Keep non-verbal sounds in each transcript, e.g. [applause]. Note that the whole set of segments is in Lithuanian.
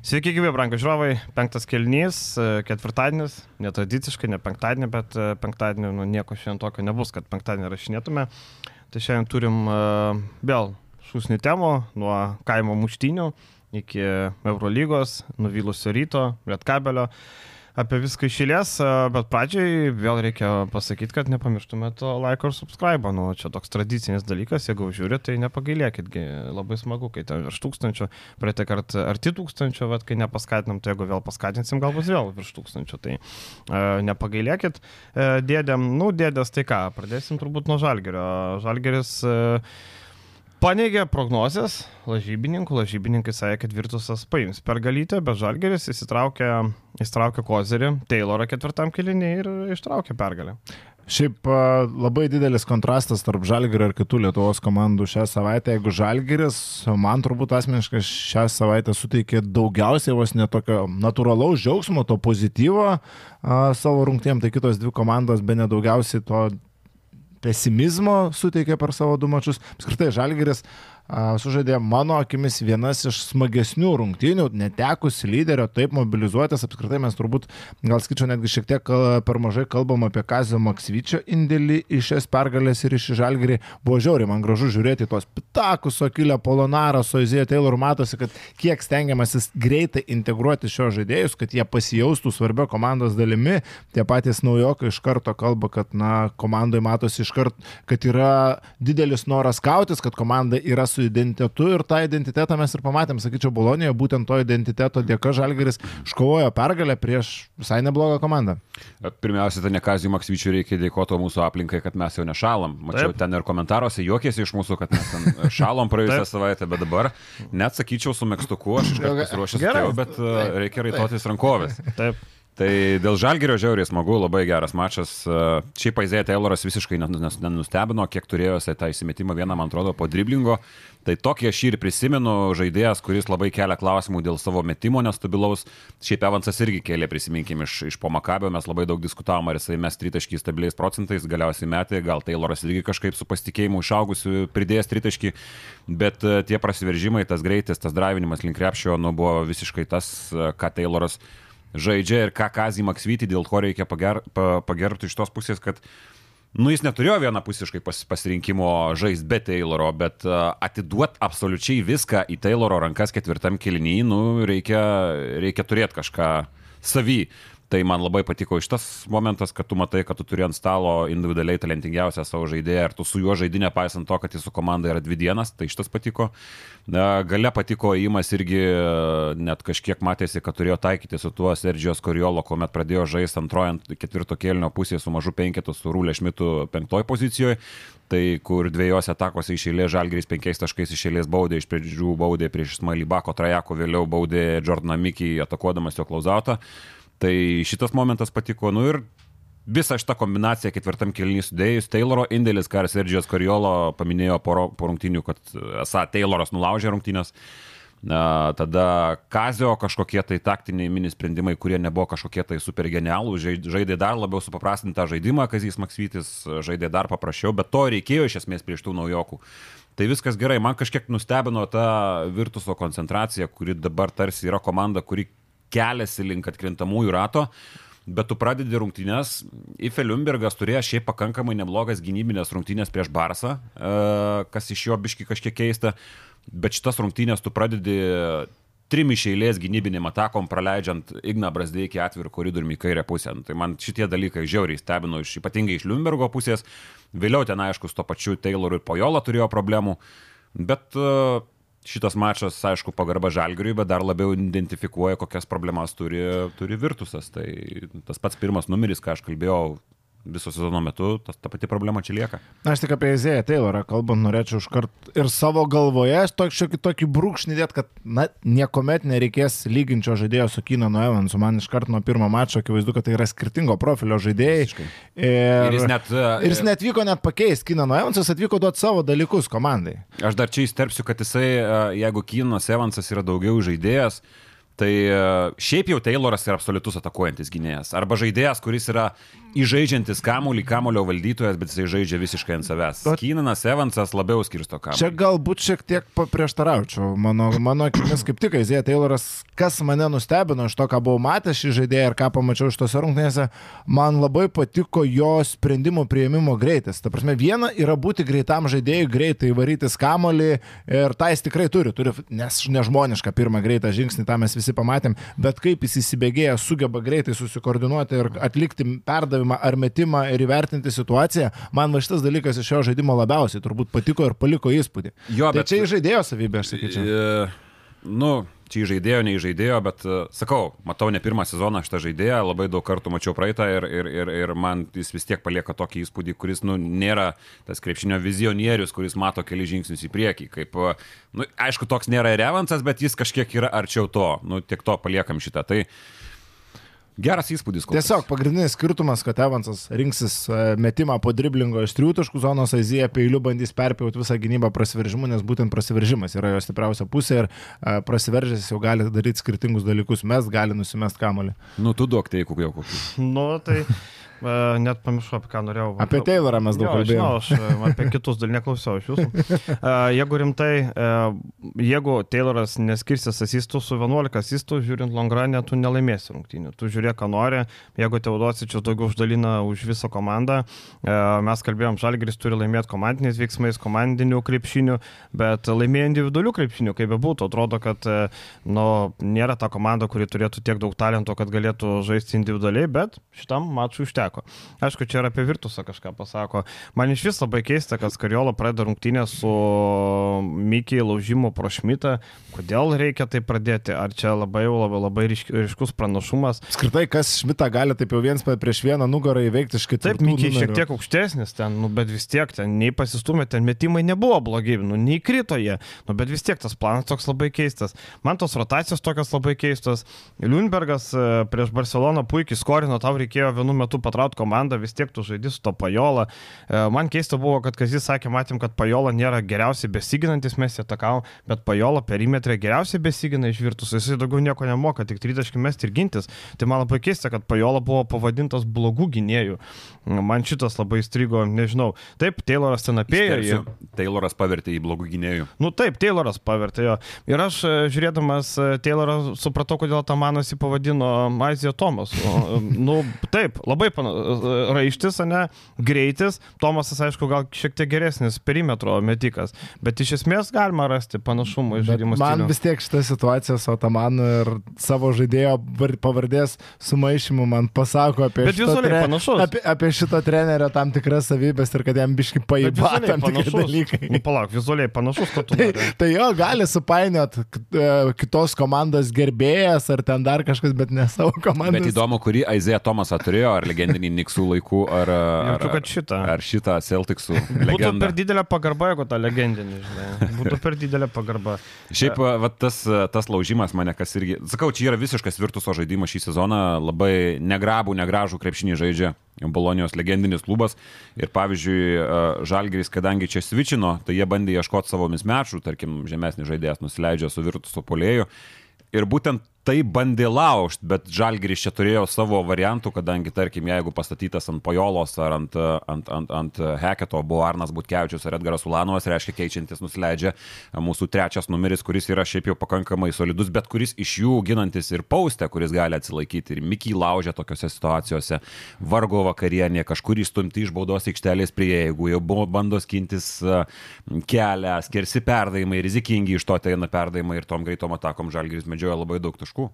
Sveiki, gyvi, brangų žiūrovai. Penktas kelnys, ketvirtadienis, netradiciškai, ne penktadienį, bet penktadienį nu, nieko šiandien tokio nebus, kad penktadienį rašinėtume. Tai šiandien turim uh, vėl šūsnių temų, nuo kaimo muštinių iki Eurolygos, nuvylusio ryto, Lietkabelio. kabelio apie viską išėlės, bet pradžiai vėl reikia pasakyti, kad nepamirštume to like ir subscribe. Nu, čia toks tradicinis dalykas, jeigu žiūri, tai nepagailėkit, labai smagu, kai ten virš tūkstančio, praeitą kartą arti tūkstančio, bet kai nepaskatinam, tai jeigu vėl paskatinsim, galbūt vėl virš tūkstančio. Tai uh, nepagailėkit. Uh, dėdėm, nu, dėdės tai ką, pradėsim turbūt nuo žalgerio. Žalgeris uh, Paneigė prognozes lažybininkų, lažybininkai sakė, kad Virtusas paims pergalytę, bet Žalgeris įsitraukė, įsitraukė kozerį, Taylorą ketvirtam kilinį ir ištraukė pergalę. Šiaip labai didelis kontrastas tarp Žalgirio ir kitų Lietuvos komandų šią savaitę. Jeigu Žalgiris, man turbūt asmeniškai šią savaitę suteikė daugiausiai vos netokio natūralaus džiaugsmo, to pozityvo a, savo rungtėm, tai kitos dvi komandos be nedaugiausiai to pesimizmo suteikė per savo du mačius. Apskritai, Žalgeris sužaidė mano akimis vienas iš smagesnių rungtynių, netekusi lyderio, taip mobilizuotas, apskritai mes turbūt, gal skaičiau, netgi šiek tiek per mažai kalbam apie Kazio Maksvyčio indėlį į šias pergalės ir iš žalgerį. Buvo žiauriai, man gražu žiūrėti tos pitakus, Okilę Polonarą, Soizėje Taylor, matosi, kad kiek stengiamasis greitai integruoti šios žaidėjus, kad jie pasijaustų svarbio komandos dalimi. Tie patys naujokai iš karto kalba, kad, na, komandai matosi iš karto, kad yra didelis noras kautis, kad komanda yra su su identitetu ir tą identitetą mes ir pamatėm, sakyčiau, Bolonijoje, būtent to identiteto dėka Žalgeris iškovojo pergalę prieš visai neblogą komandą. Pirmiausia, tai ne Kazijų Maksvyčių reikia dėkoti mūsų aplinkai, kad mes jau nešalam. Mačiau Taip. ten ir komentaruose juokėsi iš mūsų, kad mes ten šalom praėjusią savaitę, bet dabar net sakyčiau su mėgstuku, aš iškart pasiruošęs, bet Taip. reikia raitotis rankovės. Taip. Tai dėl Žalgerio žiauriai smagu, labai geras mačas. Šiaip Aizėja Tayloras visiškai nenustebino, kiek turėjo tą įsimetimą vieną, man atrodo, po driblingo. Tai tokį aš ir prisimenu, žaidėjas, kuris labai kelia klausimų dėl savo metimo nestabilaus. Šiaip Evansas irgi kėlė, prisiminkim, iš, iš pomakabio, mes labai daug diskutavom, ar jisai mes tritaškį stabiliais procentais, galiausiai metė, gal Tayloras irgi kažkaip su pasitikėjimu išaugusiu pridėjęs tritaškį, bet tie prasiveržimai, tas greitis, tas drivinimas link krepšio, nu, buvo visiškai tas, ką Tayloras žaidžia ir ką Kazį Maksvytį, dėl ko reikia pager, pa, pagerbti iš tos pusės, kad Nu, jis neturėjo vienapusiškai pas, pasirinkimo žaisti be Tayloro, bet atiduot absoliučiai viską į Tayloro rankas ketvirtam kilinyje, nu, reikia, reikia turėti kažką savy. Tai man labai patiko iš tas momentas, kad tu matai, kad tu turi ant stalo individualiai talentingiausią savo žaidėją ir tu su juo žaidži nepaisant to, kad jis su komanda yra dvi dienas, tai šitas patiko. Gale patiko įimas irgi net kažkiek matėsi, kad turėjo taikyti su tuo Sergijos Koriolo, kuomet pradėjo žaisti antrojant ketvirto kėlinio pusėje su mažu penketu, su Rūlė Šmitu penktoj pozicijoje. Tai kur dviejose atakose išėlė Žalgeris penkiais taškais išėlės baudė, iš pradžių baudė prieš Smalį Bako Trajako, vėliau baudė Jordaną Mikį atakuodamas jo klauzautą. Tai šitas momentas patiko, nu ir visą šitą kombinaciją ketvirtam kelnį sudėjus, Tayloro indėlis, ką Sergijos Kariolo paminėjo po, po rungtinių, kad esą Tayloras nulaužė rungtynės. Na, tada Kazio kažkokie tai taktiniai mini sprendimai, kurie nebuvo kažkokie tai super genialų, žaidė dar labiau supaprastintą žaidimą, Kazijas Maksytis žaidė dar paprasčiau, bet to reikėjo iš esmės prieš tų naujokų. Tai viskas gerai, man kažkiek nustebino ta Virtuso koncentracija, kuri dabar tarsi yra komanda, kuri keliasi link atkrintamųjų rato. Bet tu pradedi rungtynės, Ife Liumbergas turėjo šiaip pakankamai neblogas gynybinės rungtynės prieš Barsą, e, kas iš jo biški kažkiek keista, bet šitas rungtynės tu pradedi trim iš eilės gynybinėm atakom, praleidžiant Igną Brasdeikį atvirų koridorių į kairę pusę. Nu, tai man šitie dalykai žiauriai stebino, iš, ypatingai iš Liumbergo pusės. Vėliau ten, aišku, su to pačiu Tayloru ir Pojola turėjo problemų, bet uh, šitas mačas, aišku, pagarba žalgiriui, bet dar labiau identifikuoja, kokias problemas turi, turi Virtusas. Tai tas pats pirmas numeris, ką aš kalbėjau viso sezono metu ta, ta pati problema čia lieka. Na, aš tik apie Ezėją Taylorą kalbant, norėčiau iškart ir savo galvoje tokį šiokį tokį brūkšnį dėt, kad, na, niekuomet nereikės lyginčio žaidėjo su Kinanu Evansu. Man iškart nuo pirmo mačo akivaizdu, kad tai yra skirtingo profilio žaidėjai. Ir, ir jis net, ir jis net vyko net pakeisti Kinanu Evansas, atvyko duoti savo dalykus komandai. Aš dar čia įsterpsiu, kad jisai, jeigu Kinas Evansas yra daugiau žaidėjas, Tai e, šiaip jau Tayloras yra absoliutus atakuojantis gynėjas. Arba žaidėjas, kuris yra įžaidžiantis kamuolį, kamulio valdytojas, bet jisai žaidžia visiškai ant savęs. Bet- Kynanas Evansas labiau skirsto kamuolį. Čia galbūt šiek tiek paprieštaraučiau. Mano, mano akimis kaip tik Aizėja Tayloras, kas mane nustebino iš to, ką buvau matęs šį žaidėją ir ką pamačiau iš tos rungtynėse, man labai patiko jo sprendimų prieimimo greitis. Ta prasme, viena yra būti greitam žaidėjui, greitai varytis kamolį ir tą jis tikrai turi, turi nes nežmonišką pirmą greitą žingsnį, tą mes visi pamatėm, bet kaip jis įsibėgėja, sugeba greitai susikoordinuoti ir atlikti perdavimą ar metimą ir įvertinti situaciją, man va šitas dalykas iš jo žaidimo labiausiai turbūt patiko ir paliko įspūdį. Jo, Tai bet- čia žaidėjo savybė, aš sakyčiau. E, Nu, čia įžaidėjo, neįžaidėjo, bet e, sakau, matau ne pirmą sezoną šitą žaidėją, labai daug kartų mačiau praeitą ir, ir, ir, ir man jis vis tiek palieka tokį įspūdį, kuris, nu, nėra tas krepšinio vizionierius, kuris mato keli žingsnius į priekį. Kaip, e, nu, aišku, toks nėra ir Evansas, bet jis kažkiek yra arčiau to. Nu, tiek to paliekam šitą. Tai geras įspūdis. kol kas. Tiesiog pagrindinis skirtumas, kad Evansas rinksis e, metimą po driblingo iš trijų taškų zonos, Aizija peiliu bandys perpjauti visą gynybą prasiveržimu, nes būtent prasiveržimas yra jo stipriausia pusė ir e, prasiveržęs jau gali daryti skirtingus dalykus, mes gali nusimest kamolį. Nu, tu duok tai, kokiu jau kokiu. Nu, tai net pamiršau, apie ką norėjau. Apie Taylorą mes daug Jo, kalbėjome. Žinau, aš apie kitus dalykus neklausiau iš jūsų. Jeigu rimtai, jeigu Tayloras neskirsis asistų su 11 asistų, žiūrint Longranę, tu nelaimėsi rungtynių. Tu žiūrėk, ką nori. Jeigu Teodosičius daugiau uždalina už visą komandą, mes kalbėjom, Žalgris turi laimėti komandiniais veiksmais, komandinių krepšinių, bet laimėjo individualių krepšinių, kaip bebūtų. Atrodo, kad nu, nėra ta komanda, kuri turėtų tiek daug talento, kad galėtų žaisti individualiai, bet šitam mačui užteko. Aišku, čia ir apie Virtusą kažką pasako. Man iš vis labai keista, kad Skariolo pradeda rungtynę su Mikiai laužimu pro Šmitą. Kodėl reikia tai pradėti? Ar čia labai, labai, labai ryšk- ryškus pranašumas? Skirtai, kas Šmitą gali taip jau viens prieš vieną nugarą įveikti iš kitų. Taip, Mikiai šiek tiek aukštesnis ten, nu, bet vis tiek ten nei pasistumė, ten metimai nebuvo blogi, nu, nei krito jie, nu, bet vis tiek tas planas toks labai keistas. Man tos rotacijos tokios labai keistos. Liunbergas e, prieš Barceloną puikiai skorino, tau reikėjo vienu metu patraukti komandą, vis tiek tu žaidži su to Pajola. E, Man keista buvo, kad Kazis sakė, matėm, kad Pajola nėra geriausiai besiginantis, mes jį atakavom, bet Pajola perimetrė geriausiai besigina iš virtus, jisai daugiau nieko nemoka, tik 30 mesti ir gintis. Tai man labai keista, kad Pajola buvo pavadintas blogų gynėjų. Man šitas labai strigo, nežinau. Taip, Tayloras ten apėjo jį. Tayloras pavertė į blogų gynėjų. Nu taip, Tayloras pavertė jo. Ir aš e, žiūrėdamas e, Taylorą supratau, kodėl Tamanas jį pavadino Aizija Tomas. Nu taip, labai pana, e, raištis, ne, greitis. Tomasas, aišku, gal šiek tiek geresnis perimetro metikas, bet iš esmės galima rasti panašumų iš žaidimo man stilių. vis tiek šitą situaciją su Otamanu ir savo žaidėjo var- pavardės sumaišymu man pasako apie, Bet šito panašus. apie, apie šito trenerio tam tikras savybės ir kad jam biški vizualiai tam tikri panašus. dalykai. Nu, palauk, vizualiai panašus, kad tu Tai, nori. tai jo, gali supainiot e, kitos komandos gerbėjas ar ten dar kažkas, bet ne savo komandos. Bet įdomu, kurį Aizėja Tomasą turėjo, ar legendinį Niksų laikų, ar, ar, kad šitą. ar šitą Celticsų Būtų legendą. per didelė pagarba, jeigu tą legendinį, žinai. Būtų per didelė pagarba. Šiaip va, tas, tas laužimas mane kas irgi. Sakau, čia yra visiškas virtuso žaidimas šį sezoną, labai negrabų, negražų krepšinį žaidžia Bolonijos legendinis klubas. Ir pavyzdžiui, Žalgeris, kadangi čia svičino, tai jie bandė ieškoti savomis mečų, tarkim, žemesnis žaidėjas nusileidžia su virtuso polėju. Ir būtent tai bandė laužti, bet Žalgiris čia turėjo savo variantų, kadangi, tarkim, jeigu pastatytas ant Pajolos ar ant, ant, ant, ant Heketo buvo Arnas Butkevičius ar Edgaras Ulanovas, reiškia keičiantis nusileidžia mūsų trečias numeris, kuris yra šiaip jau pakankamai solidus, bet kuris iš jų ginantis ir paustę, kuris gali atsilaikyti. Ir Mikiai laužia tokiuose situacijose, vargo vakarienė, kažkur įstumti iš baudos aikštelės prie, jeigu jau buvo bando skintis a, kelią, skersi perdavimai, rizikingi iš to ateina perdavimai ir tom greitom atakom Žalgiris medžioja labai daug taškų.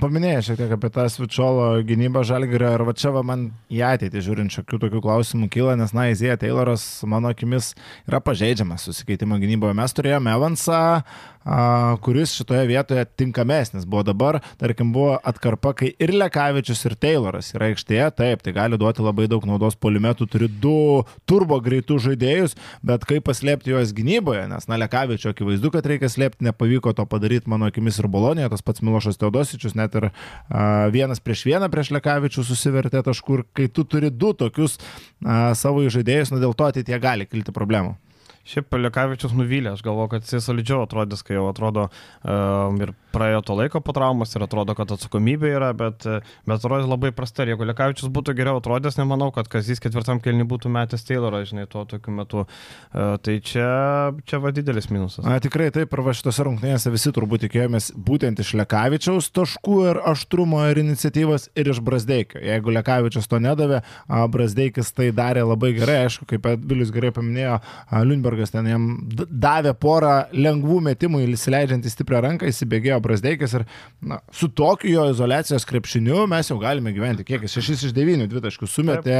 Paminėjai šiek tiek apie tą Svičiolo gynybą Žalgirio ir va čia va man į ateitį žiūrint šiokių tokių klausimų kyla, nes na, Izėja Tayloras, mano akimis, yra pažeidžiamas susikeitimo gynyboje. Mes turėjome Evansą, kuris šitoje vietoje tinkamesnis buvo. Dabar, tarkim, buvo atkarpa, kai ir Lekavičius, ir Tayloras yra aikštėje, taip, tai gali duoti labai daug naudos polimetų, turi du turbo greitų žaidėjus, bet kaip paslėpti juos gynyboje, nes na, Lekavičio akivaizdu, kad reikia slėpti, nepavyko to padaryti mano akimis ir Bolonėje, tas pats Milošas Teodosičius net ir a, vienas prieš vieną prieš Lekavičių susivertė taškur, kai tu turi du tokius a, savo žaidėjus, na dėl to ateitie gali kilti problemų. Šiaip Lekavičius nuvylė, aš galvoju, kad jis solidžiau atrodys, kai jau atrodo um, ir praėjo to laiko po traumos ir atrodo, kad atsakomybė yra, bet, bet atrodo labai prasta. Ir jeigu Lekavičius būtų geriau atrodęs, nemanau, kad Kazys ketvirtam kelniui būtų metęs Taylorą, žinai, tuo tokiu metu. E, tai čia, čia va didelis minusas. Na, tikrai taip, ir va šitose rungtynėse visi turbūt tikėjomės būtent iš Lekavičiaus taškų ir aštrumo ir iniciatyvos ir iš Brasdeikio. Jeigu Lekavičius to nedavė, Brasdeikis tai darė labai gerai, aišku, kaip Bilius gerai paminėjo, Lundbergas ten jam davė porą lengvų metimų įsileidžiant į stiprią ranką, įsibėgėjo Brasdeikis ir na, su tokiu jo izolacijos krepšiniu mes jau galime gyventi. Kiek jis 6 iš 9 dvitaškius sumetė,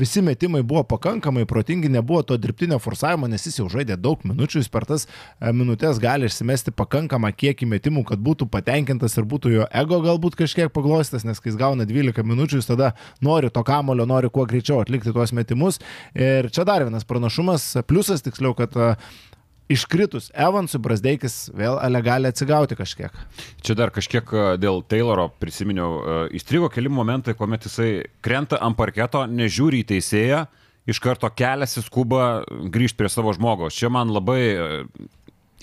visi metimai buvo pakankamai protingi, nebuvo to dirbtinio forsavimo, nes jis jau žaidė daug minučių, jis per tas minutės gali išsimesti pakankamą kiekį metimų, kad būtų patenkintas ir būtų jo ego galbūt kažkiek paglostas, nes kai jis gauna 12 minučių, jis tada nori to kamulio, nori kuo greičiau atlikti tuos metimus. Ir čia dar vienas pranašumas, pliusas tiksliau, kad iškritus Evansui Brasdeikis vėl gali atsigauti kažkiek. Čia dar kažkiek e, dėl Tayloro prisiminiau, e, įstrigo keli momentai, kuomet jisai krenta ant parketo, nežiūri į teisėją, iš karto keliasi skuba grįžti prie savo žmogaus. Čia man labai e,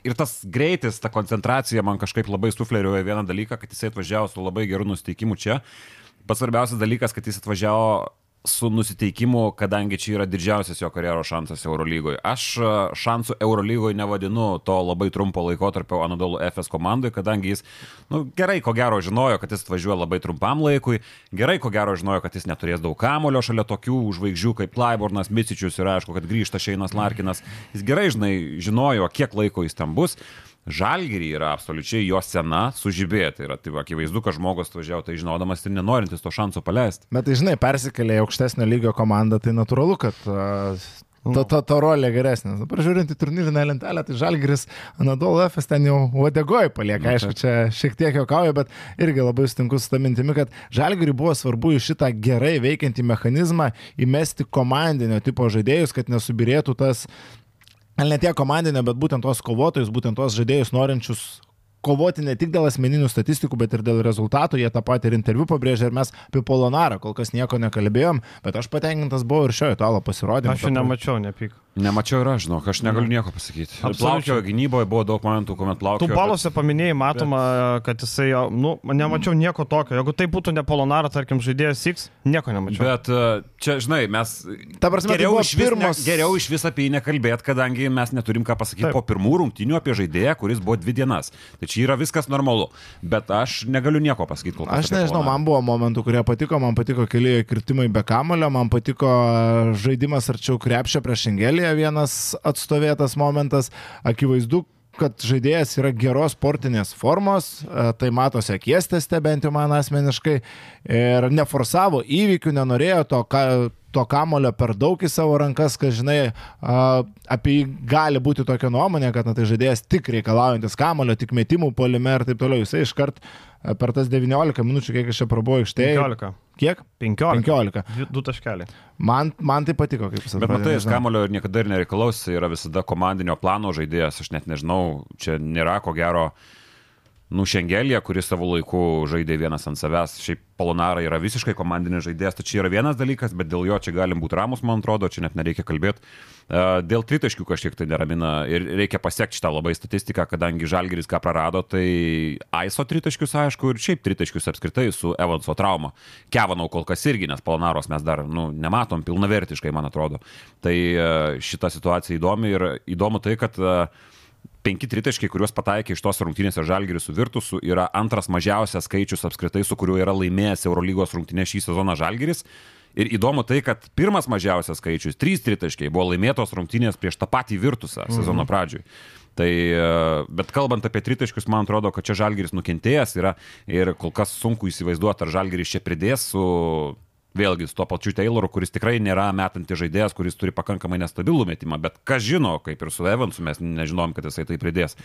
ir tas greitis, ta koncentracija man kažkaip labai sufleriuoja vieną dalyką, kad jisai atvažiavo su labai geru nusiteikimu čia. Pats svarbiausias dalykas, kad jis atvažiavo su nusiteikimu, kadangi čia yra didžiausias jo karjeros šansas Eurolygoje. Aš e, šansų Eurolygoje nevadinu to labai trumpo laikotarpio Anadolu FS komandai, kadangi jis, nu, gerai, ko gero žinojo, kad jis atvažiuoja labai trumpam laikui, gerai, ko gero žinojo, kad jis neturės daug kamulio šalia tokių žvaigždžių kaip Klaibornas, Micičius ir aišku, kad grįžta Šeinas Larkinas. Jis gerai, žinai, žinojo, kiek laiko jis ten bus. Žalgirį yra absoliučiai jo sena sužibėti. Tai yra tai akivaizdu, kad žmogus važiavo tai žinodamas ir nenorintis to šanso paleisti. Bet tai žinai, persikėlė į aukštesnio lygio komandą, tai natūralu, kad uh, Ta, ta, ta rolė geresnė. Dabar žiūrint į turnyrinę lentelę, tai Žalgiris Anadolu FS ten jau uodegoje palieka. Aišku, čia šiek tiek juokauju, bet irgi labai sutinku su tą mintimi, kad Žalgiriui buvo svarbu į šitą gerai veikiantį mechanizmą įmesti komandinio tipo žaidėjus, kad nesubirėtų tas ne tiek komandinė, bet būtent tos kovotojus, būtent tos žaidėjus norinčius kovoti ne tik dėl asmeninių statistikų, bet ir dėl rezultatų. Jie tą patį ir interviu pabrėžė ir mes apie Polonarą kol kas nieko nekalbėjom, bet aš patenkintas buvau ir šio italo pasirodymą. Aš jo nemačiau, nepyk. Nemačiau ir aš, žinok, aš negaliu nieko pasakyti. Plaukio gynyboje buvo daug momentų, kuomet plaukio. Tu balose kad... paminėjai, matoma, bet... kad jisai, nu, nemačiau nieko tokio. Jeigu tai būtų ne Polonara, tarkim, žaidėjas X, nieko nemačiau. Bet e, čia, žinai, mes... Ta prasme, tai geriau, tai iš vis, pirmas... ne, geriau iš vis apie jį nekalbėti, kadangi mes neturim ką pasakyti Taip. po pirmų rungtinių apie žaidėją, kuris buvo dvi dienas. Tai čia yra viskas normalu. Bet aš negaliu nieko pasakyti kol kas. Aš nežinau, man buvo momentų, kurie patiko, man patiko keli kirtimai be kamulio, man patiko žaidimas arčiau krepšio prieš Engeliją vienas atstovėtas momentas. Akivaizdu, kad žaidėjas yra geros sportinės formos, e, tai matosi akiestėste bent jau man asmeniškai, ir neforsavo įvykių, nenorėjo to, ką to kamulio per daug į savo rankas, kad žinai, apie jį gali būti tokia nuomonė, kad na, tai žaidėjas tik reikalaujantis kamulio, tik metimų polime ir taip toliau. Jisai iškart per tas 19 minučių, kiek aš čia prabuvo aikštėje. 15. Kiek? 15. 15. Du taškeliai. Man, man tai patiko, kaip atrodo. Bet matai, jis kamulio ir niekada ir nereikalaus, yra visada komandinio plano žaidėjas, aš net nežinau, čia nėra ko gero uh, Nušengelė, kuris savo laiku žaidė vienas ant savęs. Šiaip Polonara yra visiškai komandinis žaidėjas, tai čia yra vienas dalykas, bet dėl jo čia galim būti ramus, man atrodo, čia net nereikia kalbėti. E, dėl tritaškių kažkiek tai neramina ir reikia pasiekti šitą labai statistiką, kadangi Žalgeris ką prarado, tai Aiso tritaškius, aišku, ir šiaip tritaškius apskritai su Evanso trauma. Kevanau kol kas irgi, nes Polonaros mes dar nu, nematom pilnavertiškai, man atrodo. Tai e, šita situacija įdomi ir įdomu tai, kad uh, penki tritaškiai, kuriuos pataikė iš tos rungtynės Žalgiris su Virtusu, yra antras mažiausias skaičius apskritai, su kuriuo yra laimėjęs Eurolygos rungtynės šį sezoną Žalgiris. Ir įdomu tai, kad pirmas mažiausias skaičius, trys tritaškiai, buvo laimėtos rungtynės prieš tą patį Virtusą mhm. sezono pradžioj. Tai, e, bet kalbant apie tritaškius, man atrodo, kad čia Žalgiris nukentėjęs yra ir kol kas sunku įsivaizduoti, ar Žalgiris čia pridės su vėlgi su to pačiu Tayloru, kuris tikrai nėra metantis žaidėjas, kuris turi pakankamai nestabilų metimą, bet kas žino, kaip ir su Evansu, mes nežinom, kad jisai tai pridės.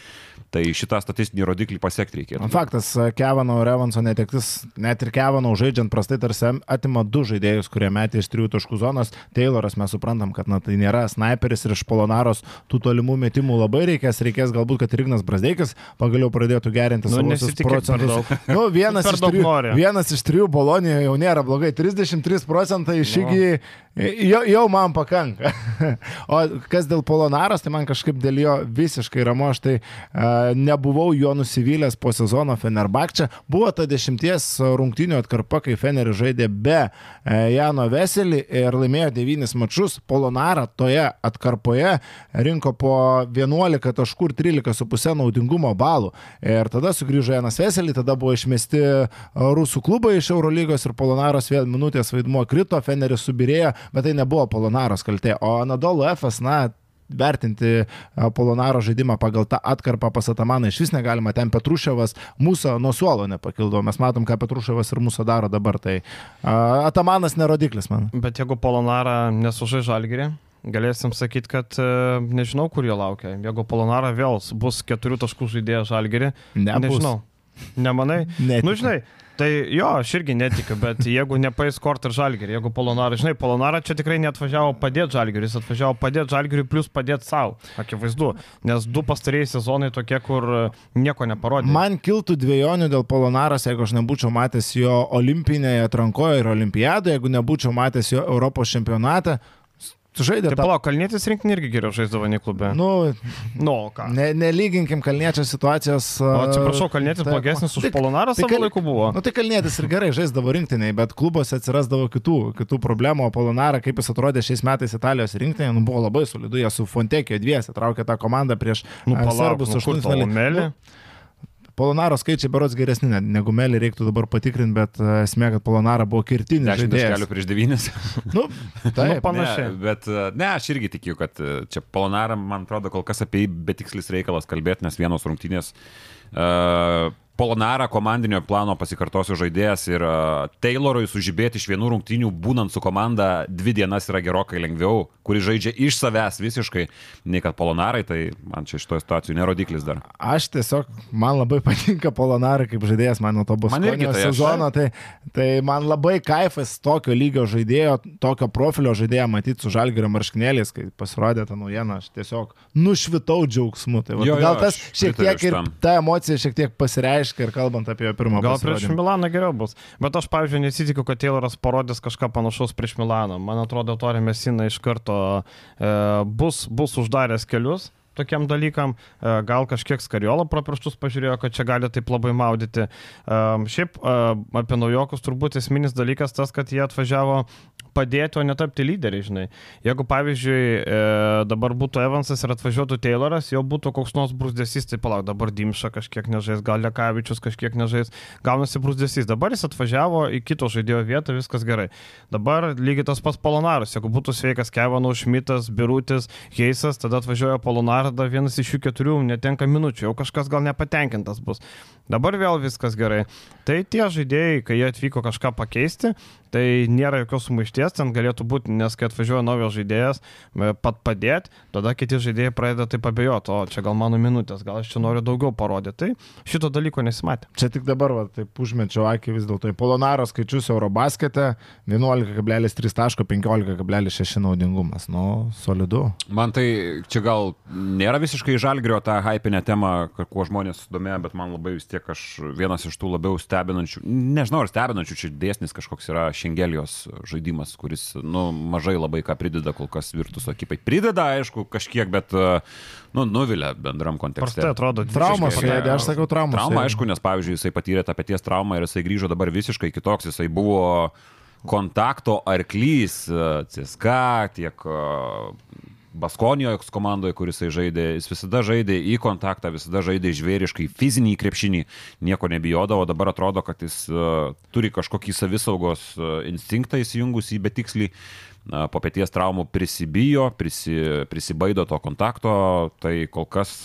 Tai šitą statistinį rodiklį pasiekti reikėtų. Faktas, Kevano ir Evanso netektis, net ir Kevano žaidžiant prastai tarsi atima du žaidėjus, kurie metė iš trijų taškų zonos. Tayloras mes suprantam, kad na, tai nėra sniperis ir iš Polonaros tų tolimų metimų labai reikės, reikės galbūt, kad Rignas Brasdeikis pagaliau pradėtų gerinti nu, savo procentus. Nu, vienas, iš trijų, vienas iš trijų Bolonijoje jau nėra blogai, 30 93 procentai išygiai jau, jau man pakanka. [laughs] o kas dėl Polonaros, tai man kažkaip dėl jo visiškai ramu, aš tai uh, nebuvau jo nusivylęs po sezono Fenerbakčia. Buvo ta dešimties rungtinių atkarpa, kai Feneris žaidė be uh, Jano Veselį ir laimėjo devynis mačius. Polonara toje atkarpoje rinko po 11 taškų ir 13,5 naudingumo balų. Ir tada sugrįžo Janas Veselį, tada buvo išmesti rusų klubai iš Eurolygos ir Polonaros vėl minutės vaidmuo krito, Feneris subirėjo bet tai nebuvo Polonaros kaltė. O Anadolu Efas, na, vertinti Polonaro žaidimą pagal tą atkarpą pas Atamaną iš vis negalima. Ten Petruševas mūsų nuo suolo nepakildo. Mes matom, ką Petruševas ir mūsų daro dabar. Tai uh, Atamanas nerodiklis man. Bet jeigu Polonara nesužai žalgerį, galėsim sakyti, kad uh, nežinau, kur jo laukia. Jeigu Polonara vėl bus keturių taškų žaidėjas žalgerį, ne, nežinau. Nemanai? [laughs] Ne. Nu, žinai, Tai jo, aš irgi netikiu, bet jeigu nepais kort ir žalgerį, jeigu Polonara, žinai, Polonara čia tikrai neatvažiavo padėti žalgerį, jis atvažiavo padėti žalgerį plus padėti savo, akivaizdu, nes du pastarėjai sezonai tokie, kur nieko neparodė. Man kiltų dviejonių dėl Polonaras, jeigu aš nebūčiau matęs jo olimpinėje atrankoje ir olimpiadoje, jeigu nebūčiau matęs jo Europos čempionate, Žaidė. Tai ta... palauk, Kalnietis rinkinį irgi geriau žaisdavo nei klube. Nu, nu ką. Ne, nelyginkim Kalniečio situacijos. O atsiprašau, Kalnietis tai, blogesnis už tai, Polonarą savo tai, laiku buvo. Nu tai Kalnietis ir gerai žaisdavo rinktiniai, bet klubuose atsirasdavo kitų, kitų problemų. O Polonarą, kaip jis atrodė šiais metais Italijos rinktinėje, nu, buvo labai solidu, jie su Fontekio dviesi traukė tą komandą prieš nu, palauk, serbus nu, aštuntfinalį. Polonaro skaičiai berots geresni, negu Melį reiktų dabar patikrinti, bet e, esmė, kad Polonara buvo kirtinis žaidėjas. Kelių prieš devynis. [laughs] nu, [laughs] taip, nu, panašiai. Ne, bet e, ne, aš irgi tikiu, kad e, čia Polonara, man atrodo, kol kas apie jį betikslis reikalas kalbėti, nes vienos rungtynės uh, Polonara komandinio plano pasikartosiu žaidėjas ir Taylorui sužibėti iš vienų rungtynių, būnant su komanda, dvi dienas yra gerokai lengviau, kuris žaidžia iš savęs visiškai, nei kad Polonarai, tai man čia šitoje situacijoje nerodiklis dar. Aš tiesiog, man labai [laughs] patinka Polonarai kaip žaidėjas, man nuo to bus tai sezono, tai, tai man labai kaifas tokio lygio žaidėjo, tokio profilio žaidėjo matyti su žalgerio marškinėliais, kai pasirodė ta naujiena, aš tiesiog nušvitau džiaugsmu. Tai va, jo, gal jo, tas šiek tiek ir ta emocija šiek tiek pasireiškia reiškia ir kalbant apie pirmą Gal prieš Milaną geriau bus. Bet aš, pavyzdžiui, nesitikiu, kad Tayloras parodys kažką panašaus prieš Milaną. Man atrodo, Torė Mesina iš karto e, bus, bus uždaręs kelius tokiam dalykam, e, gal kažkiek skariolo pro pirštus pažiūrėjo, kad čia gali taip labai maudyti. E, šiaip e, apie naujokus turbūt esminis dalykas tas, kad jie atvažiavo padėti, o netapti lyderiai, žinai. Jeigu, pavyzdžiui, dabar būtų Evansas ir atvažiuotų Tayloras, jau būtų koks nors brūzdesys, tai palauk, dabar Dimša kažkiek nežais, gal Lekavičius kažkiek nežais, gaunasi brūzdesys. Dabar jis atvažiavo į kito žaidėjo vietą, viskas gerai. Dabar lygiai tas pats Polonaras, jeigu būtų sveikas Kevanas, Šmitas, Birutis, Heisas, tada atvažiuoja Polonaras tada vienas iš jų keturių netenka minučių, jau kažkas gal nepatenkintas bus. Dabar vėl viskas gerai. Tai tie žaidėjai, kai jie atvyko kažką pakeisti, tai nėra jokios sumaišties, ten galėtų būti, nes kai atvažiuoja naujas žaidėjas, pat padėti, tada kiti žaidėjai pradeda taip abejoti, o čia gal mano minutės, gal aš čia noriu daugiau parodyti. Tai šito dalyko nesimatė. Čia tik dabar, va, taip užmečiau akį vis dėlto. Polonaro skaičius Eurobaskete 11,3 taško 15,6 naudingumas. Nu, solidu. Man tai čia gal nėra visiškai žalgrio tą hypinę temą, kuo žmonės sudomėjo, bet man labai vis tiek aš vienas iš tų labiau stebinančių, nežinau ar stebinančių, čia dėsnis kažkoks yra Šengelijos žaidimas, kuris nu, mažai labai ką prideda kol kas Virtuso ekipai. Prideda, aišku, kažkiek, bet nu, nuvilia bendram kontekste. Tai atrodo, traumas, jeigu aš sakau traumas. Trauma, aišku, nes pavyzdžiui, jisai patyrė tą paties traumą ir jisai grįžo dabar visiškai kitoks, jisai buvo kontakto arklys CSK, tiek Baskonijos komandoje, kuris žaidė, jis visada žaidė į kontaktą, visada žaidė žvėriškai, fizinį krepšinį, nieko nebijodavo, dabar atrodo, kad jis uh, turi kažkokį savisaugos uh, instinktą įsijungus į betikslį, uh, po pėties traumų prisibijo, prisi, prisibaido to kontakto, tai kol kas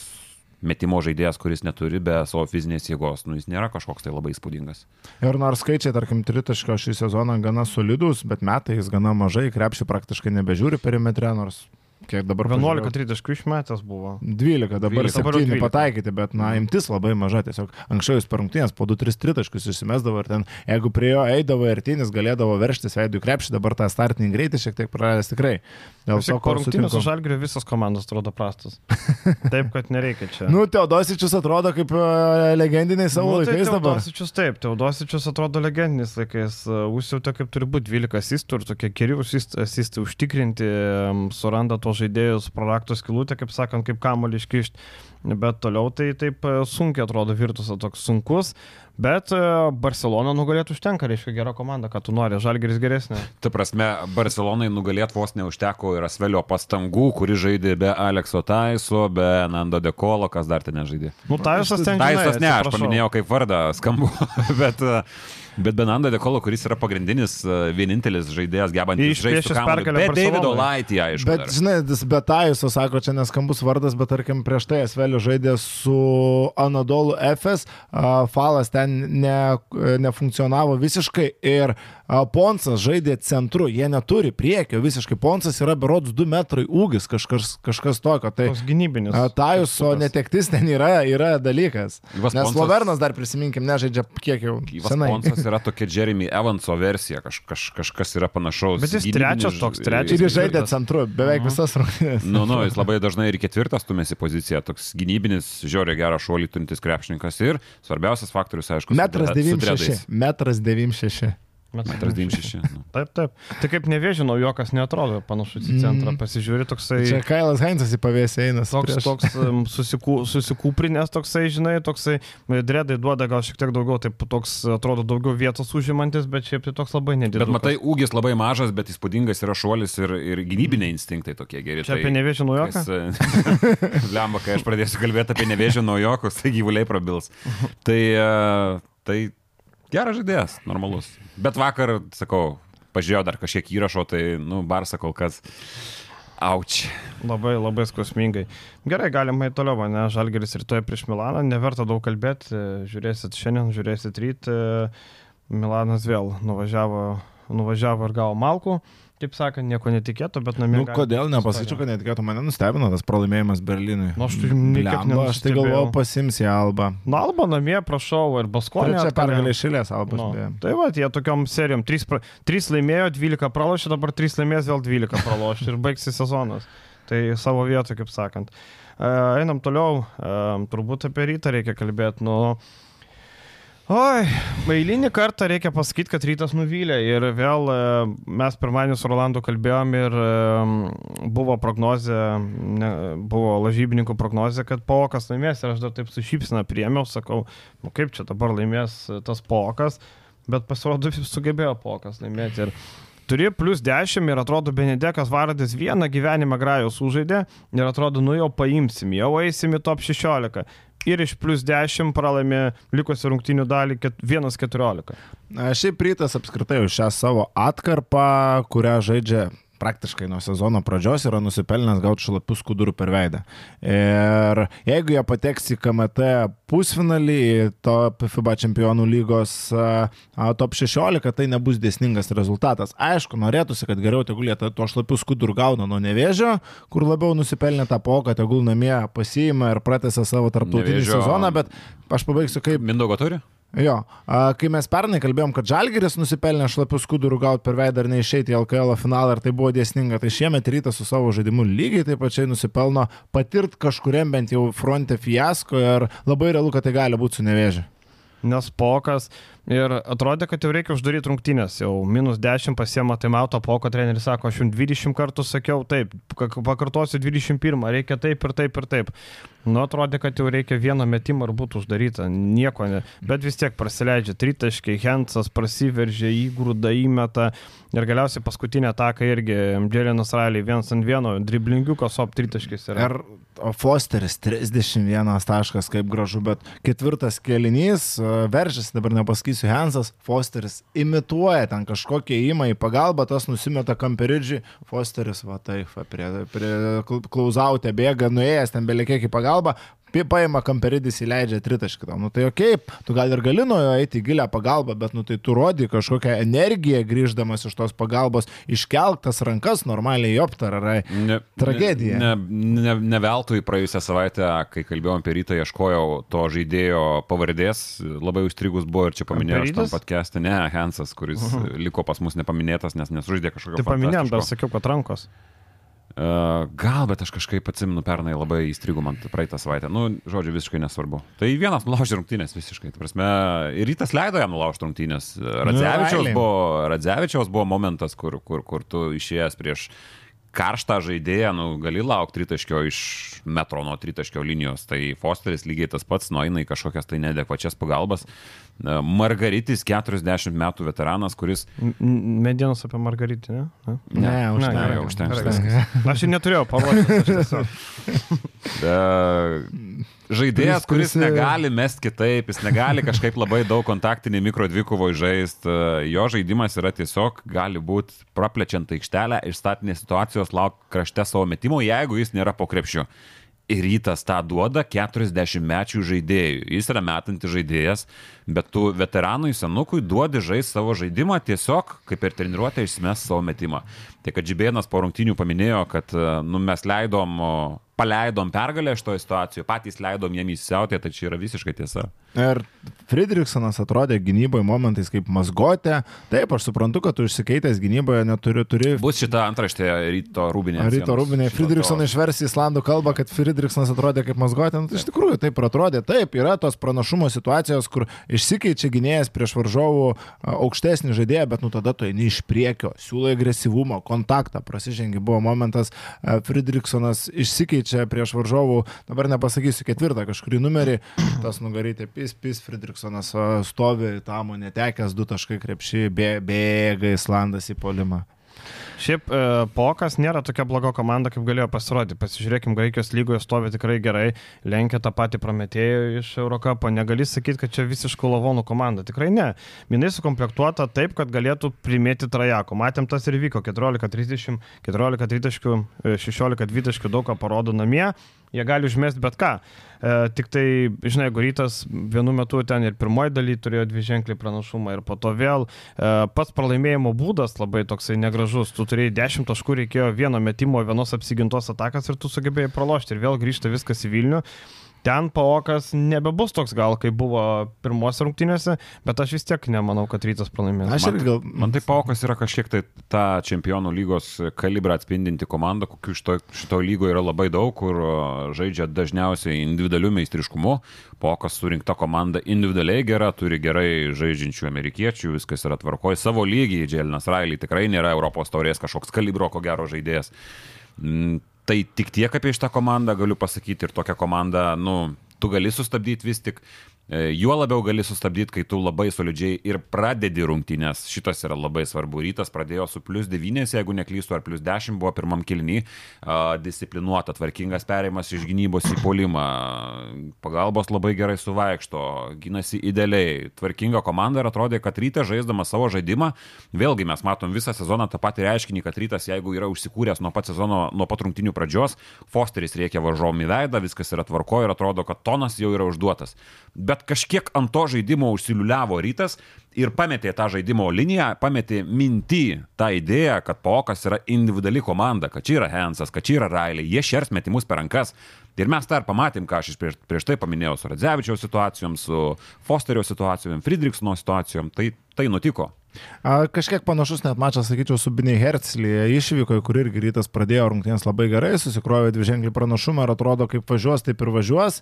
metimo žaidėjas, kuris neturi be savo fizinės jėgos, nu, jis nėra kažkoks tai labai įspūdingas. Ir nors skaičiai, tarkim, tritaško šį sezoną gana solidus, bet metais gana mažai, krepšį praktiškai nebežiūri perimetre, nors kiek dabar 11 tritaškų išmetęs buvo. 12, dabar 12. 7 pataikyti, bet, na, imtis labai maža, tiesiog anksčiau jis per rungtynės po 2-3 tritaškus išsimesdavo ir ten, jeigu prie jo eidavo ir tinis, galėdavo verštis veidų krepšį, dabar tą startinį greitį šiek tiek praradęs tikrai. Dėl to, po ko rungtynių su. Žalgiriu visos komandos atrodo prastos. [laughs] Taip, kad nereikia čia. Nu, Teodosičius atrodo kaip e, legendiniai savo Nu, tai laikais dabar. Teodosičius taip, Teodosičius atrodo legendiniais laikais. Užsiautė kaip turi būti 12 asistų ir tokie asist- asistai užtikrinti, em, suranda tos žaidėjus, proraktos kilutę, kaip sakant, kaip kamolį iškišti. Bet toliau tai taip e, sunkiai atrodo Virtusas toks sunkus. Bet e, Barcelona nugalėtų užtenka, reiškia gera komanda, ką tu nori, Žalgeris geresnė. Ta prasme, Barcelonai nugalėt vos neužteko ir Asvelio pastangų, kuri žaidė be Alekso Taiso, be Nando Dekolo, kas dar ten nežaidė. Nu, Taisas ten Taisas ne, aš paminėjau kaip vardą skambu, [laughs] bet, e, bet be Nando Dekolo, kuris yra pagrindinis, e, vienintelis žaidėjas gebantis žaisti pergalę Be Davido. Laitį, aišku. Bet, dar. žinai, tas Betajuso sako, čia neskambus vardas, bet tarkim prieš tai Esvelio žaidė su Anadolu FS, a, Falas ten ne, nefunkcionavo visiškai ir Ponsas žaidė centru, jie neturi priekio visiškai, Ponsas yra berods 2 metrai ūgis, kažkas, kažkas tokio. Tai Toks gynybinis. Tajuso netektis ten yra, yra dalykas. Gyvas Nes Ponsas- Lovernas dar prisiminkim, nežaidžia kiek jau senai. Ponsas yra tokia Jeremy Evanso versija, kaž, kaž, kažkas yra panašaus. Bet jis Gynybinis trečias toks, trečias. Ir jis žaidė centru, beveik Mhm. visas rungtynės. Nu, nu, jis labai dažnai ir ketvirtas tumėsi poziciją, toks gynybinis, žiauriai gerą šuolį turintis krepšininkas ir svarbiausias faktorius, aišku, su Metras dre- su 96. dredais. Metras 96. Metras 96. Nu. [laughs] Taip, taip. Tai kaip nevėžinau, jokas netrodo panašus į centrą. Mm. Pasižiūri toksai... Čia Kailas Heinzas į pavėsį eina. Toks, prieš- toks susikū, susikūprinės toksai, žinai, toksai, dredai duoda gal šiek tiek daugiau, taip toks atrodo daugiau vietos užimantis, bet šiaip tai toks labai nedidelis. Bet matai, ūgis labai mažas, bet įspūdingas yra šuolis ir, ir gynybiniai instinktai tokie geri. Čia apie nevėžį naujoką? [laughs] Lemba, kai aš pradėsiu kalbėti apie nevėžį naujokus, tai gyvuliai prabils. [laughs] Tai, e, tai geras žaidėjas, normalus. Bet vakar, sakau, pažiūrėjau dar kažkiek įrašo, tai, nu, Barsa kol kas. Auč. Labai, labai skausmingai. Gerai, galima į toliau, ne? Žalgeris rytoj prieš Milaną, neverta daug kalbėti, žiūrėsit šiandien, žiūrėsit ryt. Milanas vėl nuvažiavo, nuvažiavo ir gavo malkų. Kaip sakant, nieko netikėto, bet namie. Nu, kodėl nepasakyčiau, kad netikėtų mane nustebino tas pralaimėjimas Berlinui. Nu, aš tai niekaip Blemba, Aš tai galvoju, pasims į Alba. Nu, Alba namie, prašau, ir Baskonė. Trečia pergalė išėlės Albas. Nu, tai va, jie tokiom serijom 3, pra... 3 laimėjo, 12 pralošė, dabar 3 laimės, vėl 12 pralošė ir baigsis sezonas. Tai savo vietą, kaip sakant. E, Einam toliau, e, turbūt apie rytą reikia kalbėti. Nu, Oi, eilinį kartą reikia pasakyti, kad rytas nuvylė ir vėl e, mes pirmadienį su Rolandu kalbėjom ir e, buvo prognozė, ne, buvo lažybininkų prognozė, kad Pokas laimės ir aš dar taip su šypsina priemiau, sakau, nu kaip čia dabar laimės tas Pokas, bet pasirodo [laughs] sugebėjo Pokas laimėti ir turi plus 10 ir atrodo Benedekas Vardis vieną gyvenimą grajus užaidė ir atrodo, nu jau paimsim, jau eisim į top 16 ir iš plus 10 pralaimė likusią rungtinių dalį ket- 1-14. A, Šiaip rytas apskritai už šią savo atkarpą, kurią žaidžia praktiškai nuo sezono pradžios yra nusipelnęs gauti šlapius skudurų per veidą. Ir jeigu jie pateks į KMT pusfinalį, top FIBA čempionų lygos top 16, tai nebus dėsningas rezultatas. Aišku, norėtųsi, kad geriau tegul jie to šlapius skudurų gauna nuo nevėžio, kur labiau nusipelnė tą poką, tegul namie pasiima ir pratęsia savo tarptautinį Nevėžio- sezoną, bet aš pabaigsiu kaip Mindaugo turi? Jo, kai mes pernai kalbėjom, kad Žalgeris nusipelnė šlapius skudurų gauti per veidą ir neišeiti į LKL finalą ir tai buvo dėsninga, tai šiemet rytas su savo žaidimu lygiai taip pačiai nusipelno patirt kažkuriam bent jau fronte fiasko ir labai realu, kad tai gali būti su nevėžiu. Nes pokas ir atrodė, kad jau reikia uždaryti rungtynės, jau minus 10 pasiema taimauto poko treneris sako, aš jums 20 kartų sakiau taip, pakartosiu 21, reikia taip ir taip ir taip. Nu, atrodė, kad jau reikia vieną metimą ir būtų uždaryta, nieko ne. Bet vis tiek prasileidžia tritaškai, Hensas prasiveržia, įgrūda įmeta ir galiausiai paskutinę ataką irgi Dželinas Raliai vienas ant vieno, driblingiukas, op tritaškis yra. Ir o Fosteris 31 taškas, kaip gražu, bet ketvirtas kelinys, a, veržiasi, dabar nepasakysiu, Hensas, Fosteris imituoja ten kažkokią įmą į pagalbą, tas nusimeta kamperidžiui, Fosteris, va taip, prie, prie klauzautę bėga, nuėjęs ten beliekiek į pagalbą, paima kamperidis įleidžia tritaškį. Nu tai okei, okay, tu gal ir gali nuo jo eiti į gilę pagalbą, bet nu tai tu rodi kažkokią energiją grįždamas iš tos pagalbos, iškeltas rankas normaliai optarai. Ne, Tragedija. Ne, ne, ne, ne veltui praėjusią savaitę, kai kalbėjom apie rytą, ieškojau to žaidėjo pavardės, labai užstrigus buvo ir čia paminėjau šitam podcast'e, ne, Hansas, kuris uh -huh. liko pas mus nepaminėtas, nes nesužaidė kažkokio. Tai paminėjom, dar sakiau, kad rankos. Uh, gal, bet aš kažkaip atsimenu pernai labai įstrigu man praeitą savaitę. Nu, žodžiu, visiškai nesvarbu. Tai vienas nulaužė rungtynės visiškai. Tai prasme, ir rytas leido jam nulaužti rungtynės. Radzevičiaus, nu, buvo, Radzevičiaus buvo momentas, kur, kur, kur tu išėjęs prieš karštą žaidėją, nu, gali laukti tritaškio iš metro nuo tritaškio linijos. Tai Fosteris lygiai tas pats nueina į kažkokias tai nedekvačias pagalbas. Margaritis, 40 metų veteranas, kuris... Medienos apie Margaritį, ne? Ne, ne, ne, ne, užtenka. Aš ir neturėjau pavaroti. [laughs] žaidėjas, kuris negali mest kitaip, jis negali kažkaip labai daug kontaktinį mikro dvikovo žaisti, jo žaidimas yra tiesiog gali būti praplečiant aikštelę iš statinės situacijos lauk krašte savo metimo, jeigu jis nėra po krepšiu. Ir rytas tą duoda 40 mečių žaidėjui. Jis yra metantis žaidėjas, bet tu veteranui senukui duodi žaisti savo žaidimą tiesiog, kaip ir treniruotė, išsimes savo metimą. Tai kad Žibėnas po rungtinių paminėjo, kad nu, mes leidom paleidom pergalę iš to situacijų, patys leidom jiem įsiautė, tai čia yra visiškai tiesa. Ir Friedrichsonas atrodė gynyboje momentais kaip mazgotė. Taip, aš suprantu, kad tu išsikeitęs gynyboje neturi. Turi... Bus šita antraštė ryto rūbinė. Ryto rūbinė. Friedrichsoną išversi į islandų kalbą, kad Friedrichsonas atrodė kaip mazgotė. Nu, tai iš tikrųjų taip atrodė. Taip, yra tos pranašumo situacijos, kur išsikeičia gynėjas prieš varžovų aukštesnį žaidėją, bet nu tada tu eini iš priekio, siūlai agresyvumo, kontaktą, prasižengi. Buvo momentas, Friedrichsonas išsikeičia čia prieš varžovų, dabar nepasakysiu ketvirtą kažkurį numerį, tas nugaryti Pis, Pis, Fridriksonas stovi, tamo netekęs du taškai krepšį, bėga Islandas į polimą. Šiaip e, Pokas nėra tokia bloga komanda, kaip galėjo pasirodyti. Pasižiūrėkim, Graikijos lygoje stovi tikrai gerai, lenkia tą patį prometėjų iš Eurocapo. Negali sakyti, kad čia visiškai lavonų komanda. Tikrai ne. Minai sukomplektuota taip, kad galėtų primėti trajako. Matėm tas ir vyko 14-30, 14-30, 16-20 daug ką parodo namie jie gali užmesti bet ką. E, tik tai, žinai, jeigu rytas vienu metu ten ir pirmoji daly turėjo dvi ženklį pranašumą ir po to vėl e, pats pralaimėjimo būdas labai toksai negražus. Tu turėjai 10 taškų, reikėjo vieno metimo, vienos apsigintos atakas ir tu sugebėjai pralošti ir vėl grįžta viskas į Vilnių ten paokas nebebus toks gal, kaip buvo pirmose rungtynėse, bet aš vis tiek nemanau, kad rytas pralaimės. Aš irgi gal, man tai paokas yra kažkiek tai tą čempionų lygos kalibrą atspindinti komandą, kokių šito, šito lygo yra labai daug, kur žaidžia dažniausiai individualiu meistriškumu. Paokas surinkta komanda individualiai gera, turi gerai žaidžiančių amerikiečių, viskas yra tvarkoje savo lygiai. Dželinas Railį tikrai nėra Europos taurės kažkoks kalibro, ko gero žaidėjas. Tai tik tiek apie šitą komandą galiu pasakyti ir tokią komandą, nu, tu gali sustabdyti vis tik juo labiau gali sustabdyti, kai tu labai solidžiai ir pradedi rungtynės. Šitas yra labai svarbu. Rytas pradėjo su plus 9, jeigu neklystu, ar plus 10 buvo pirmam kilny. Disciplinuota, tvarkingas perėjimas iš gynybos į polimą. Pagalbos labai gerai suvaikšto, gynasi idealiai. Tvarkinga komanda ir atrodė, kad rytas žaisdamas savo žaidimą, vėlgi mes matom visą sezoną tą patį reiškinį, kad rytas, jeigu yra užsikūręs nuo pat sezono, nuo pat rungtynių pradžios, Fosteris reikia varžovom į veidą, viskas yra tvarko ir atrodo, kad tonas jau yra užduotas. Bet bet kažkiek ant to žaidimo užsiliuliavo rytas ir pametė tą žaidimo liniją, pametė mintį tą idėją, kad Pokas yra individuali komanda, kad čia yra Hensas, kad čia yra Railė, jie šers metimus per rankas. Ir mes tą ir pamatėm, ką aš prieš, prieš tai paminėjau su Radzevičiaus situacijom, su Fosterio situacijom, Friedrichsono situacijom. Tai, tai nutiko. A, kažkiek panašus net mačas, sakyčiau, su Biniai Hertzlyje išvyko, kur irgi rytas pradėjo rungtynės labai gerai, susikrovė dvi ženklį pranašumą ir atrodo, kaip važiuos, taip ir važiuos.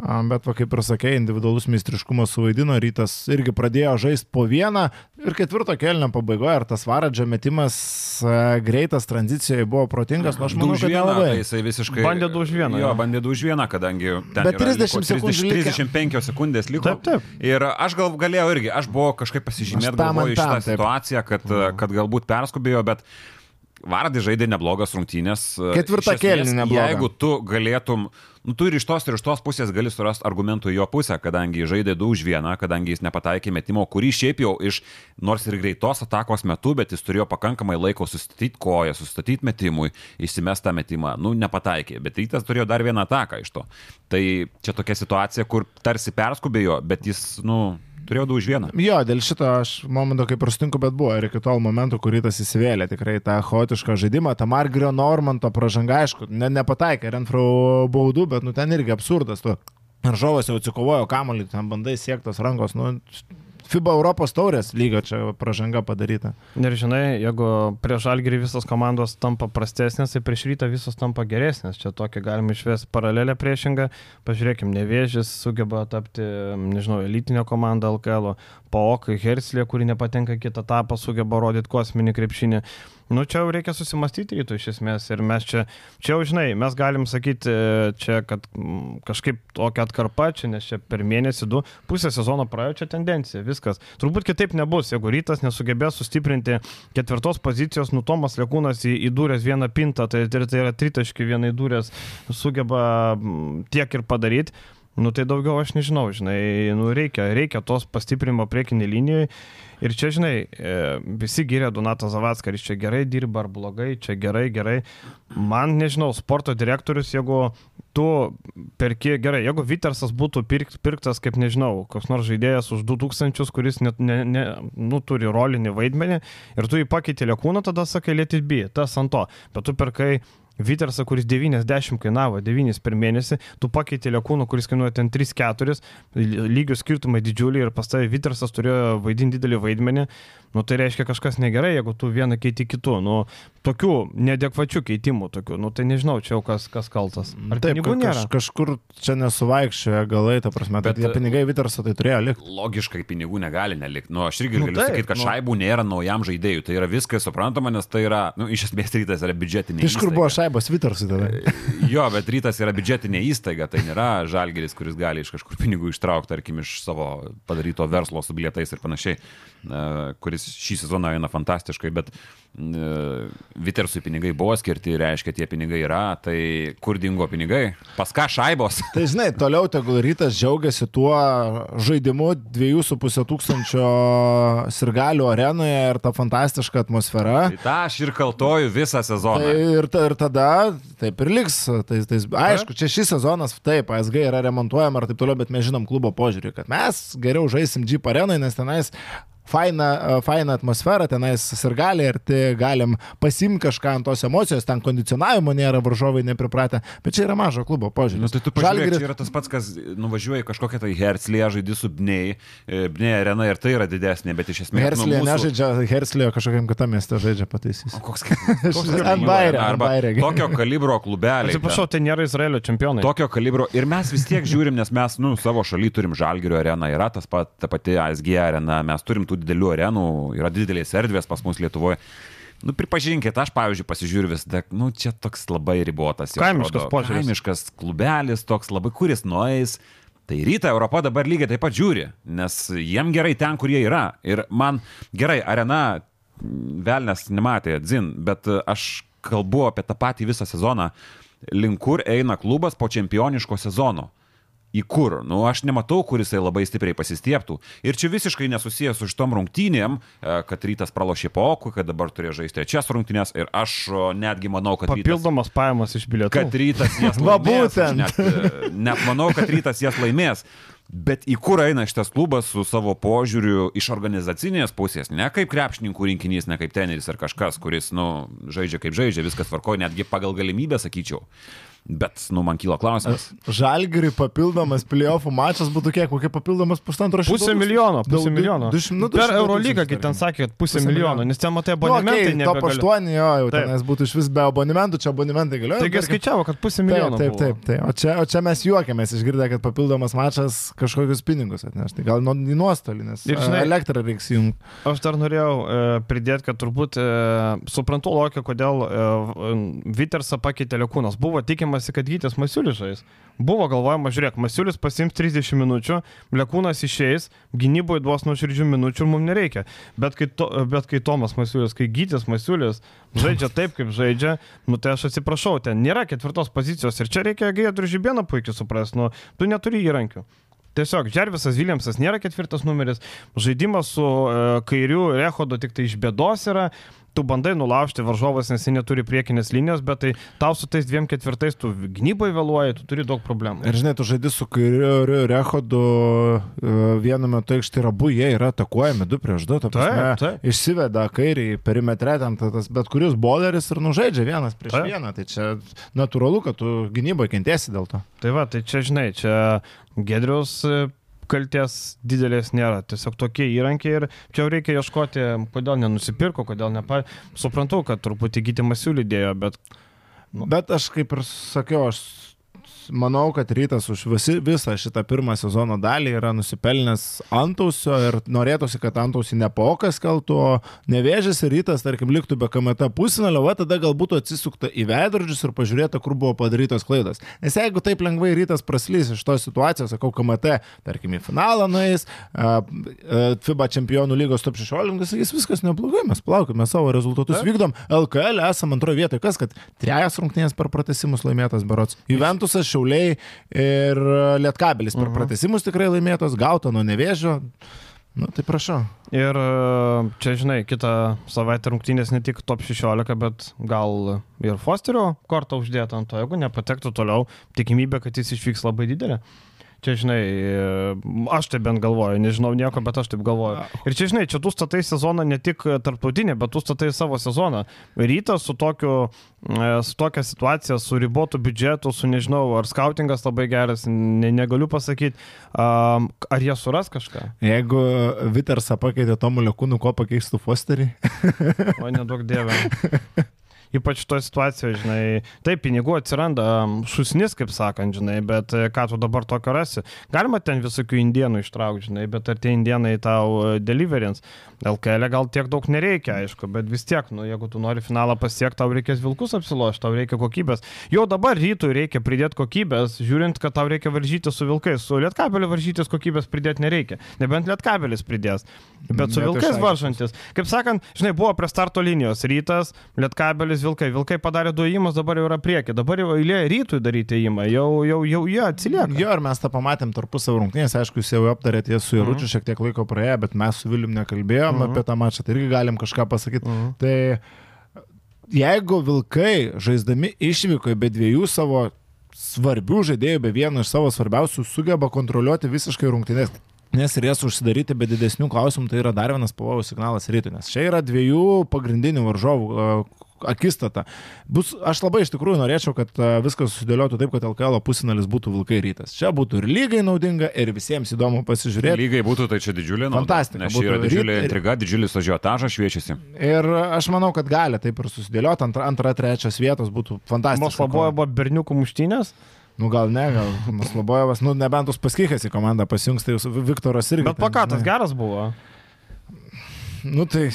A, bet, va, kaip ir sakė, individualus meistriškumas suvaidino, rytas irgi pradėjo žaisti po vieną ir ketvirto kelnio pabaigoje, ar tas varadžio metimas a, greitas tranzicijoje buvo protingas, nu aš manau, kad nelabai. Tai jisai visiškai... Bandė du už vieną. Jo, bandė du už vieną, kadangi... Bet 30 sekundžių. 30, 35 sekundės liko. Taip, taip. Ir aš gal galėjau irgi, aš buvau kažkaip pasižymėti, galvoju, šitą taip. situaciją, kad, kad galbūt perskubėjo, bet Vardį žaidė neblogas rungtynės. Ketvirtą Iš esmės, kėlinį neblogą. Jeigu tu galėtum, nu tu ir iš tos ir iš tos pusės gali surasti argumentų jo pusę, kadangi žaidė 2 už 1, kadangi jis nepataikė metimo, kurį šiaip jau iš, nors ir greitos atakos metu, bet jis turėjo pakankamai laiko sustatyti koją, sustatyti metimui, įsimestą metimą, nu nepataikė, bet rytas turėjo dar vieną ataką iš to. Tai čia tokia situacija, kur tarsi perskubėjo, bet jis, nu, turėjo 2 už 1. Jo, dėl šito aš momento kaip ir sutinku, bet buvo ir iki tol momentų, kurį tas įsivėlė tikrai tą chaotišką žaidimą, tą Margrio Normanto pražangą, aišku, ne, nepataikė Renfro baudų, bet nu ten irgi absurdas. Tu. Aržovas jau atsikovojo kamuolį, ten bandai siektos rankos, nu, FIBA Europos taurės lygio čia pražanga padaryta. Ir žinai, jeigu prieš žalgerį visos komandos tampa prastesnės, tai prieš rytą visos tampa geresnės. Čia tokia galima išvesti paralelę priešingą. Pažiūrėkim, Nevėžis sugeba tapti, nežinau, elitinio komanda LKL, Paokai, Herslė, kuri nepatenka kitą etapą, sugeba rodyti kosminį krepšinį. Nu, čia jau reikia susimastyti rytų iš esmės ir mes čia, čia jau žinai, mes galim sakyti čia, kad kažkaip tokia atkarpa čia, nes čia per mėnesį du, pusę sezono praėjo čia tendencija, viskas. Turbūt kitaip nebus, jeigu rytas nesugebės sustiprinti ketvirtos pozicijos, nu Tomas Lekūnas į, įdūręs vieną pintą, tai, tai, tai yra tritaški vieną įdūręs, sugeba tiek ir padaryti. Nu tai daugiau aš nežinau, žinai, nu reikia, reikia tos pastiprinimo priekinį linijoje. Ir čia, žinai, e, visi gyrė Donatą Zavatską, ar jis čia gerai dirba ar blogai, čia gerai, gerai. Man, nežinau, sporto direktorius, jeigu tu perki, gerai, jeigu Vitersas būtų pirkt, pirktas, kaip nežinau, koks nors žaidėjas už 2000, kuris net, ne, ne, nu, turi rolinį vaidmenį ir tu jį pakeitė lėkūną, tada sakai, lėtit bi, tas ant to. Bet tu perkai Vitersą, kuris 90 kainavo, 9 per mėnesį, tu pakeitė Lekūną, kuris kainuoja ten 3-4, lygių skirtumai didžiuliai ir pas tai Vitersas turėjo vaidinti didelį vaidmenį, nu tai reiškia kažkas negerai, jeigu tu vieną keiti kitu, nu tokių nedekvačių keitimų, tokių, nu tai nežinau, čia jau kas, kas kaltas. Ar Taip, pinigų kaž, nėra? kažkur čia nesuvaikščioja galai, ta prasme, bet Bet- tie pinigai Vitersą tai turėjo likti. Logiškai pinigų negali nelikti. Nu, aš irgi Nu, galiu taip, sakyti, kad nu. šaibų nėra naujam žaidėjui. Tai yra viskas suprantama, nes tai yra, nu, iš esmės rytas yra biudžetinė. Iš kur įstaiga. buvo šaibos Vitersai tada? Jo, bet rytas yra biudžetinė įstaiga, tai nėra žalgeris, kuris gali iš kažkur pinigų ištraukti, tarkim, iš savo padaryto verslo su bilietais ir panašiai, e, kuris šį sezoną eina fantastiškai, bet e, Vitersui pinigai buvo skirti, reiškia, tie pinigai yra, tai kur dingo pinigai? Pas ką šaibos? [laughs] Tai žinai, toliau tegul rytas džiaugiasi tuo žaidimu 2,5 tūkstančio sirgalių arenoje ir ta fantastiška atmosfera. Tai tą aš ir kaltoju visą sezoną. Tai ir, ta, ir tada taip ir liks. Tai, tai, aišku, čia šis sezonas, taip, ASG yra remontuojama ir taip toliau, bet mes žinom klubo požiūrį, kad mes geriau žaisim Jeep arenai, nes tenais faina, faina atmosfera, tenais sirgaliai ir tai galim pasimti kažką ant tos emocijos, ten kondicionavimo nėra, varžovai nepripratę, bet čia yra mažo klubo požiūris. Nu, tai tu pažiūrėk, Žalgiris- čia yra tas pats, kas nuvažiuoja kažkokią tai Herslį, žaidži su Bnei, e, Bnei arena ir tai yra didesnė, bet iš esmės... Herslė nu, mūsų- nežaidžia, Herslė kažkokiam kitam mieste žaidžia pataisys. O koks [laughs] koks Ant Bairio, arba Bairio. Tokio kalibro klubeliai. Atsiprašau, tai nėra Izraelio čempionai. Tokio kalibro. Ir mes vis tiek žiūrim, nes mes, nu, savo šaly turim Žalgirio areną, yra tas pat, ta pati ASG arena, mes turim tų didelių arenų, yra didelės erdvės pas mus Lietuvoje. Nu, pripažinkit, aš, pavyzdžiui, pasižiūriu vis, dak, nu, čia toks labai ribotas. Kaimiškas požiūris. Kaimiškas klubelis, toks labai, kuris nueis. Tai rytą Europa dabar lygiai taip pat žiūri, nes jiem gerai ten, kur jie yra. Ir man gerai, arena velnės nematė, dzin, bet aš kalbu apie tą patį visą sezoną, link kur eina klubas po čempioniško sezono. Į kur? Nu, aš nematau, kur jisai labai stipriai pasistieptų. Ir čia visiškai nesusijęs su šitom rungtynėm, e, kad rytas pralošė pokų, kad dabar turėjo žaisti trečias rungtynės ir aš o, netgi manau, kad rytas, Papildomas pajamas iš bilietų. kad rytas jas [laughs] laimės. Net, e, net manau, kad rytas jas laimės. Bet į kur eina šitas klubas su savo požiūriu iš organizacinės pusės, ne kaip krepšininkų rinkinys, ne kaip teneris ar kažkas, kuris, nu, žaidžia kaip žaidžia, viskas tvarko, netgi pagal galimybę, sakyčiau. Bet, nu, man kyla klausimas. Žalgiriui papildomas playoffų mačas būtų kiek, kokie papildomas pusantro šimto. Pusė milijono, pusė Daug- milijono. du nu, du per šimtai Eurolygą, kai ten sakė, kad pusė, Pusė milijono, nes ten matai Nu, okay, abonementai. top nebegali- 8, jo, jau Taip. tenais būtų iš vis be abonementų, čia abonementai galioja. Taigi skaičiavo, kad pusė Taip, milijono. taip, buvo. taip, taip. O čia, o čia mes juokiamės išgirdę, kad papildomas mačas kažkokius pinigus atneš. Tai gal į nuostolį, nes Ir žinai- a, elektrą reiks įjungti. Aš dar norėjau e, pridėti, kad turbūt e, suprantu logiką, kodėl e, Vitersą pakeitė Lekūnas. Buvo tikima, tikėjimasi, kad Gytis Masiulis žais. Buvo galvojama, žiūrėk, Masiulis pasims 30 minučių, Lekūnas išeis, gynyboje duos nuoširdžių minučių ir mums nereikia. Bet kai, to, bet kai Tomas Masiulis, kai Gytis Masiulis žaidžia [laughs] taip, kaip žaidžia, nu tai aš atsiprašau, ten nėra ketvirtos pozicijos ir čia reikia Gėdrų Žibieną puikiai suprasti, nu tu neturi įrankių. Tiesiog Džervisas Viljamsas nėra ketvirtas numeris, žaidimas su e, kairiu Rehodo tik tai iš bėdos yra, tu bandai nulaužti varžovas, nes jis neturi priekinės linijos, bet tai tau su tais dviem ketvirtais tu gynybai vėluoji, tu turi daug problemų. Ir žinai, tu žaidži su kairiu Rehodu e, vienu metu aikštė ir abu jie yra atakuojami du prieš du, ta prasme, Taip, taip. išsiveda kairį perimetre, ten ta- tas bet kuris boleris ir nužaidžia vienas prieš Taip. vieną, tai čia natūralu, kad tu gynyboje kentėsi dėl to. Tai va, tai čia žinai, čia Gedrius e, kalties didelės nėra, tiesiog tokie įrankiai ir čia reikia ieškoti, kodėl nenusipirko, kodėl nepa... Suprantu, kad truputį gytimas siūlį dėjo, bet Nu. Bet aš kaip ir sakiau, aš manau, kad rytas už visi, visą šitą pirmą sezono dalį yra nusipelnęs antausio ir norėtųsi, kad antausį ne pokas keltų, o nevėžės ir rytas, tarkim, liktų be KMT pusinalio, va tada galbūt atsisukta į veidrodžius ir pažiūrėta, kur buvo padarytos klaidos. Nes jeigu taip lengvai rytas praslys iš tos situacijos, sakau, KMT, tarkim, į finalą nueis, FIBA čempionų lygos top 16, sakys, viskas neblogai, mes plaukime savo rezultatus, vykdom LKL, esam antroje vietoje, kas, kad trejas rungtynės per pratesimus laimėtas berots. Juventusas, Šiauliai ir Lietkabelis per Mhm. pratesimus tikrai laimėtos, gauta nuo nevėžio. Nu, tai prašau. ir e, čia, žinai, kitą savaitę rungtynės ne tik top 16, bet gal ir Fosterio kortą uždėtą ant to, jeigu nepatektų toliau, tikimybė, kad jis išvyks labai didelė. Čia, žinai, e, aš taip bent galvoju, nežinau nieko, bet aš taip galvoju. Ir čia, žinai, čia tu statai sezoną ne tik tarptautinį, bet tu statai savo sezoną. Rytas su, tokiu, e, su tokia situacija, su ribotu biudžetu, su nežinau, ar skautingas labai geras, ne, negaliu pasakyti, ar jie suras kažką. Jeigu Vitersą pakeitė Tomu Lekūnu, ko pakeistų Fosterį? O nedaug dievė. [laughs] Ypač toje situacijoje, žinai, taip, pinigų atsiranda šusnis, kaip sakant, žinai, bet e, ką tu dabar tokio rasi. Galima ten visokių indienų ištraukti, žinai, bet ar tie indienai tau e, deliverins? LKL gal tiek daug nereikia, aišku, bet vis tiek, nu, jeigu tu nori finalą pasiekti, tau reikės vilkus apsilošti, tau reikia kokybės. Jau dabar rytui reikia pridėti kokybės, žiūrint, kad tau reikia varžyti su vilkais. Su lietkabeliu varžytis kokybės pridėti nereikia. Nebent lietkabelis pridės. Bet su Net vilkais varžantis. Kaip sakant, žinai, buvo prie starto linijos rytas, lietkabelis vilkai. Vilkai padarė du įimus, dabar jau yra prieki. Dabar jau eilė rytui daryti įimą. Jau, jau, jau jie atsilieka. Jo, ir mes tą pamatėm tarpusavio rungtynės, aišku, jūs jau aptarėte su Jaručiu, šiek tiek laiko praėjo, bet mes su Vilium nekalbėjom Mhm. apie tą mačą, tai irgi galim kažką pasakyti. Mhm. Tai jeigu vilkai žaisdami išvykoje be dviejų savo svarbių žaidėjų, be vieno iš savo svarbiausių, sugeba kontroliuoti visiškai rungtynės. Nes ir jas užsidaryti be didesnių klausimų, tai yra dar vienas pavojų signalas rytui, nes čia yra dviejų pagrindinių varžovų akistata. Bus, aš labai iš tikrųjų norėčiau, kad a, viskas susidėliotų taip, kad LKL pusinalis būtų vilkai rytas. Čia būtų ir lygai naudinga, ir visiems įdomu pasižiūrėti. Lygai būtų, tai čia didžiulė nauda. Fantastika Nes čia yra didžiulė Ryt- intriga, didžiulis ažiotažas šviečiasi. Ir aš manau, kad gali taip ir susidėlioti. Antra, antra trečias vietos būtų fantastiška. Moslaboje buvo berniukų muštynės, Nu gal ne, gal Maslobojevas, nu nebent jūs paskikas į komandą pasijungs, tai jūs Viktoras irgi. bet plakatas geras buvo. Nu tai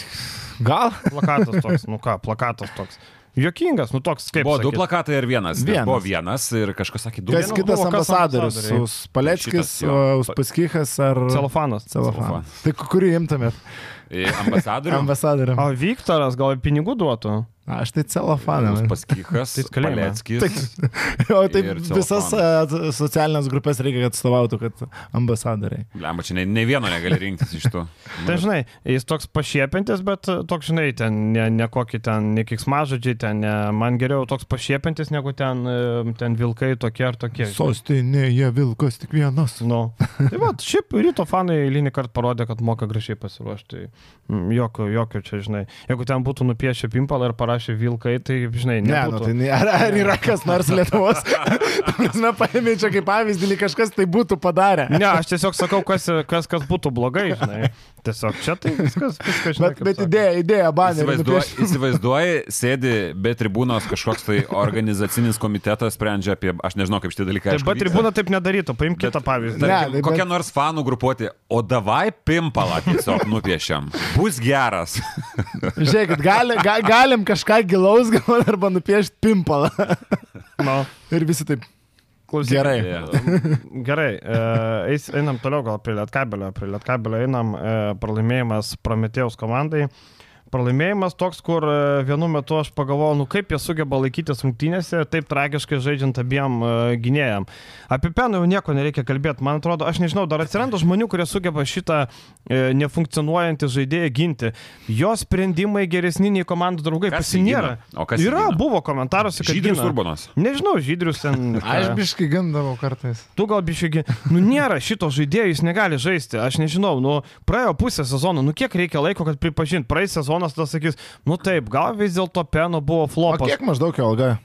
gal. Plakatas toks, nu ką, plakatas toks. Jokingas, nu toks kaip. Buvo du sakyt. plakatai ir vienas. Vienas. Buvo vienas ir kažkas sakė du. Kas kitas buvo, kas ambasadorius? ambasadoriai? Paleckis, Šitas, jo. Uspaskikas ar... Celofanas. Celofan. Tai kurį imtumėt? E, Ambasadorius. Ambasadoriam. O Viktoras gal pinigų duotų? Aš tai celofaną. Paskikas, Tai kalėjime. Paleckis. O taip [laughs] visas socialinės grupės reikia, kad atstovautų, kad ambasadoriai. Lemba, čia ne, ne vieno negali rinktis iš tų. [laughs] Tai žinai, jis toks pašiepintis, bet e, toks, žinai, ten ne, ne kokį ten, ne kiksmažodžiai, ten ne, man geriau toks pašiepintis, negu ten, e, ten vilkai tokie ar tokie. Sostinėje vilkas tik vienas. Nu. Tai va, šiaip ryto fanai eilinį kartą parodė, kad moka gražiai pasiruošti. Mm, Jokio, jokio čia, žinai. Jeigu ten būtų nupiešę pimpalą ir parašę vilkai, tai, žinai, Ne, nu, nebūtų. tai ne, ar, ar yra kas nors [laughs] Lietuvos? [laughs] Prasme, paėmė čia kaip pavyzdį, kažkas tai būtų padarę. Ne, aš tiesiog sakau, kas, kas, kas būtų blogai, žinai. [laughs] Tiesiog čia tai viskas, viskas žinai. Bet, bet sako. idėja, idėja, banerį. Įsivaizduoji, įsivaizduoji, sėdi be tribūnos kažkoks tai organizacinis komitetas sprendžia apie, aš nežinau kaip šitie dalykai. Taip, bet tribūna taip nedarytų, paimk kitą pavyzdį. Ne, Tarkim, tai kokia bet- nors fanų grupuotė, o davai pimpalą tiesiog nupiešiam. Bus geras. Žiūrėkit, gali, ga, galim kažką gilaus galvoti arba nupiešti pimpalą. Nu, Ir visi taip. klausyk. Gerai. Gerai, e, eis, einam toliau gal prie Lietkabelio. Prie Lietkabelio einam e, pralaimėjimas Prometėjus komandai. Pralaimėjimas toks, kur e, vienu metu aš pagalvojau, nu kaip jie sugeba laikytis rungtynėse ir taip tragiškai žaidžiant abiem e, gynėjam. Apie Peną jau nieko nereikia kalbėti. Man atrodo, aš nežinau, dar atsiranda žmonių, kurie sugeba šitą e, nefunkcionuojantį žaidėją ginti. Jo sprendimai geresni nei komandų draugai. Pasinėra. O kas Yra, gina? buvo komentaruose, kad Žydrius gina. Urbanas. Nežinau, žydrius ten. [laughs] Aš biškai gandavau kartais. Tu gal bišigi, nu nėra šito žaidėjo, jis negali žaisti, aš nežinau, nu praėjo pusę sezono, nu kiek reikia laiko, kad pripažint, praeis sezonas, tada sakys, nu taip, gal vis dėlto Peno buvo O flopas. kiek maždaug jo alga?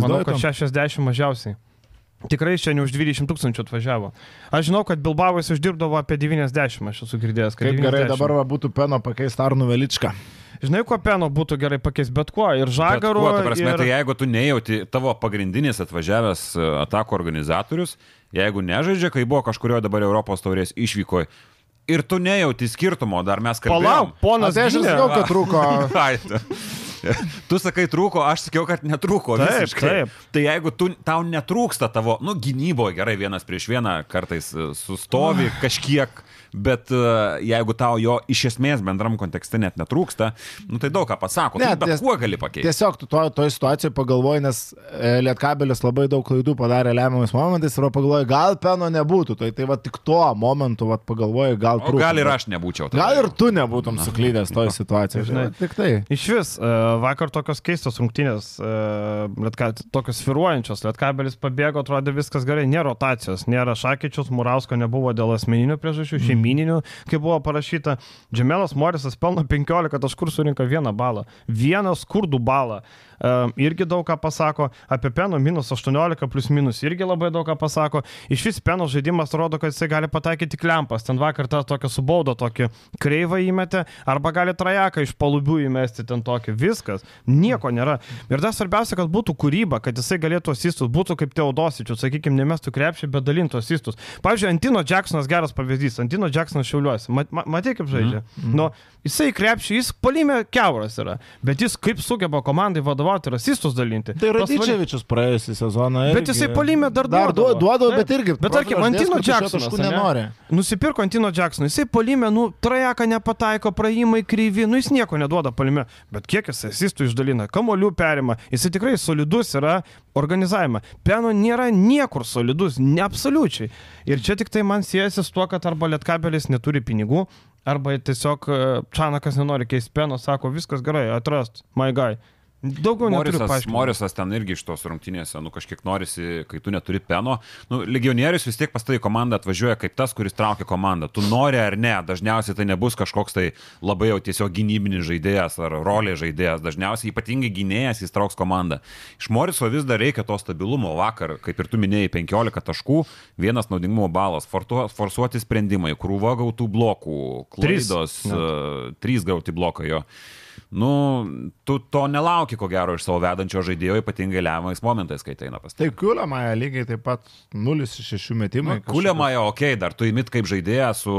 Manau, kad 60 mažiausiai. Tikrai šiandien už 20 tūkstančių atvažiavo. Aš žinau, kad Bilbavas uždirbdavo apie 90, aš esu girdėjęs, kad Kaip gerai 90. dabar va, būtų Peno pakeisti Arnu Veličką. Žinai, ko Peno būtų gerai pakeisti, bet kuo. Ir Žagaru. kuo, ta prasme, ir... tai jeigu tu nejauti, tavo pagrindinis atvažiavęs e, atako organizatorius, jeigu nežaidžia, kai buvo kažkurio dabar Europos taurės išvykoje, ir tu nejauti skirtumo, dar mes kalbėjome. Palauk, ponas gynė. sakiau, kad trūko. [laughs] Tu- sakai trūko, aš sakiau, kad netrūko. Taip, visiškai. taip. Tai jeigu tu, tau netrūksta tavo, nu, gynyboje gerai vienas prieš vieną, kartais e, sustovi kažkiek, bet e, jeigu tau jo iš esmės bendram kontekste net netrūksta, nu, tai daug ką pasako. Ne, Ne, bet ties- kuo gali pakeisti? Tiesiog tu to, toj situacijoje pagalvoji, nes e, Lietkabelis labai daug klaidų padarė lemiamais momentais ir pagalvoji, gal Peno nebūtų. Tai, tai va tik tuo momentu va pagalvoji, gal O trūko. gal ir aš nebūčiau. tada Gal ir tu nebūtum suklydęs toj situacijoje. Žinai. Žinai, tik tai. Iš vis, e, vakar tokios keistos rungtynės, tokios sviruojančios, Lietkabelis pabėgo, atrodė viskas gerai, nėra rotacijos, nėra Šakyčius, Murausko nebuvo dėl asmeninių priežasčių, šeimininių, kaip buvo parašyta. Džemelas Morisas pelno 15 taškų ir surinka vieną balą. Vieną skurdų balą. Irgi daug ką pasako. Apie Peno minus 18 plus minus irgi labai daug ką pasako. Iš vis Peno žaidimas rodo, kad jisai gali pataikyti tik lempas. Ten vakar tą tokią subaudą, tokį kreivą įmetė, arba gali trajeką iš palubių įmesti ten tokį. Viskas. Nieko nėra. Ir dar svarbiausia, kad būtų kūryba, kad jisai galėtų asistus, būtų kaip Teodosičius, sakykime, nemestų krepšį, bet dalintų asistus. Pavyzdžiui, Antino Jacksonas geras pavyzdys. Antino Jacksonas šiauliuosi. Mat, ma, matai, kaip žaidžia. Mm. Nu, jisai krepšį, jis palymė keuras yra. Bet jis kaip sugeba komandai vadovauti ir asistus dalinti. Tai Tos val- Radičevičius praėjusią sezoną. Bet jisai puolime dar Dar duodavo. duodavo, bet irgi. Bet tarkim, Antino Jacksonas. nenori. Nusipirko Antino Jacksoną, jisai palime, nu, trajeką nepataiko, praėjimai kryvi, nu, jis nieko neduoda palime. Bet kiek jisai asistų išdalina, kamolių perima, jisai tikrai solidus yra organizavime. Peno nėra niekur solidus, neabsoliučiai. Ir čia tik tai man siejasi su tuo, kad arba Lietkabelis neturi pinigų, arba tiesiog e, Čanakas nenori keisti Peno, sako, viskas gerai, atrast, my guy. Daugiau Morisas. Morisas ten irgi iš tos rungtynėse, nu kažkiek norisi, kai tu neturi peno. Nu, legionierius vis tiek pas tai komanda atvažiuoja kaip tas, kuris traukia komandą. Tu nori ar ne, dažniausiai tai nebus kažkoks tai labai jau tiesiog gynybinis žaidėjas ar rolė žaidėjas. Dažniausiai ypatingai gynėjas jis trauks komandą. Iš Moriso vis dar reikia to stabilumo. Vakar, kaip ir tu minėjai, 15 taškų, vienas naudingumo balas, forsuoti sprendimai, krūva gautų blokų, Trys klaidos, net. uh, trys gauti blokai jo. Nu, tu to nelauki, ko gero, iš savo vedančio žaidėjo, ypatingai lemiamais momentais, kai tai eina pas Tai Kiuliamaja lygiai taip pat 0 iš 6 metimai. Kuliamąją, okei, okay, dar tu įmit kaip žaidėją su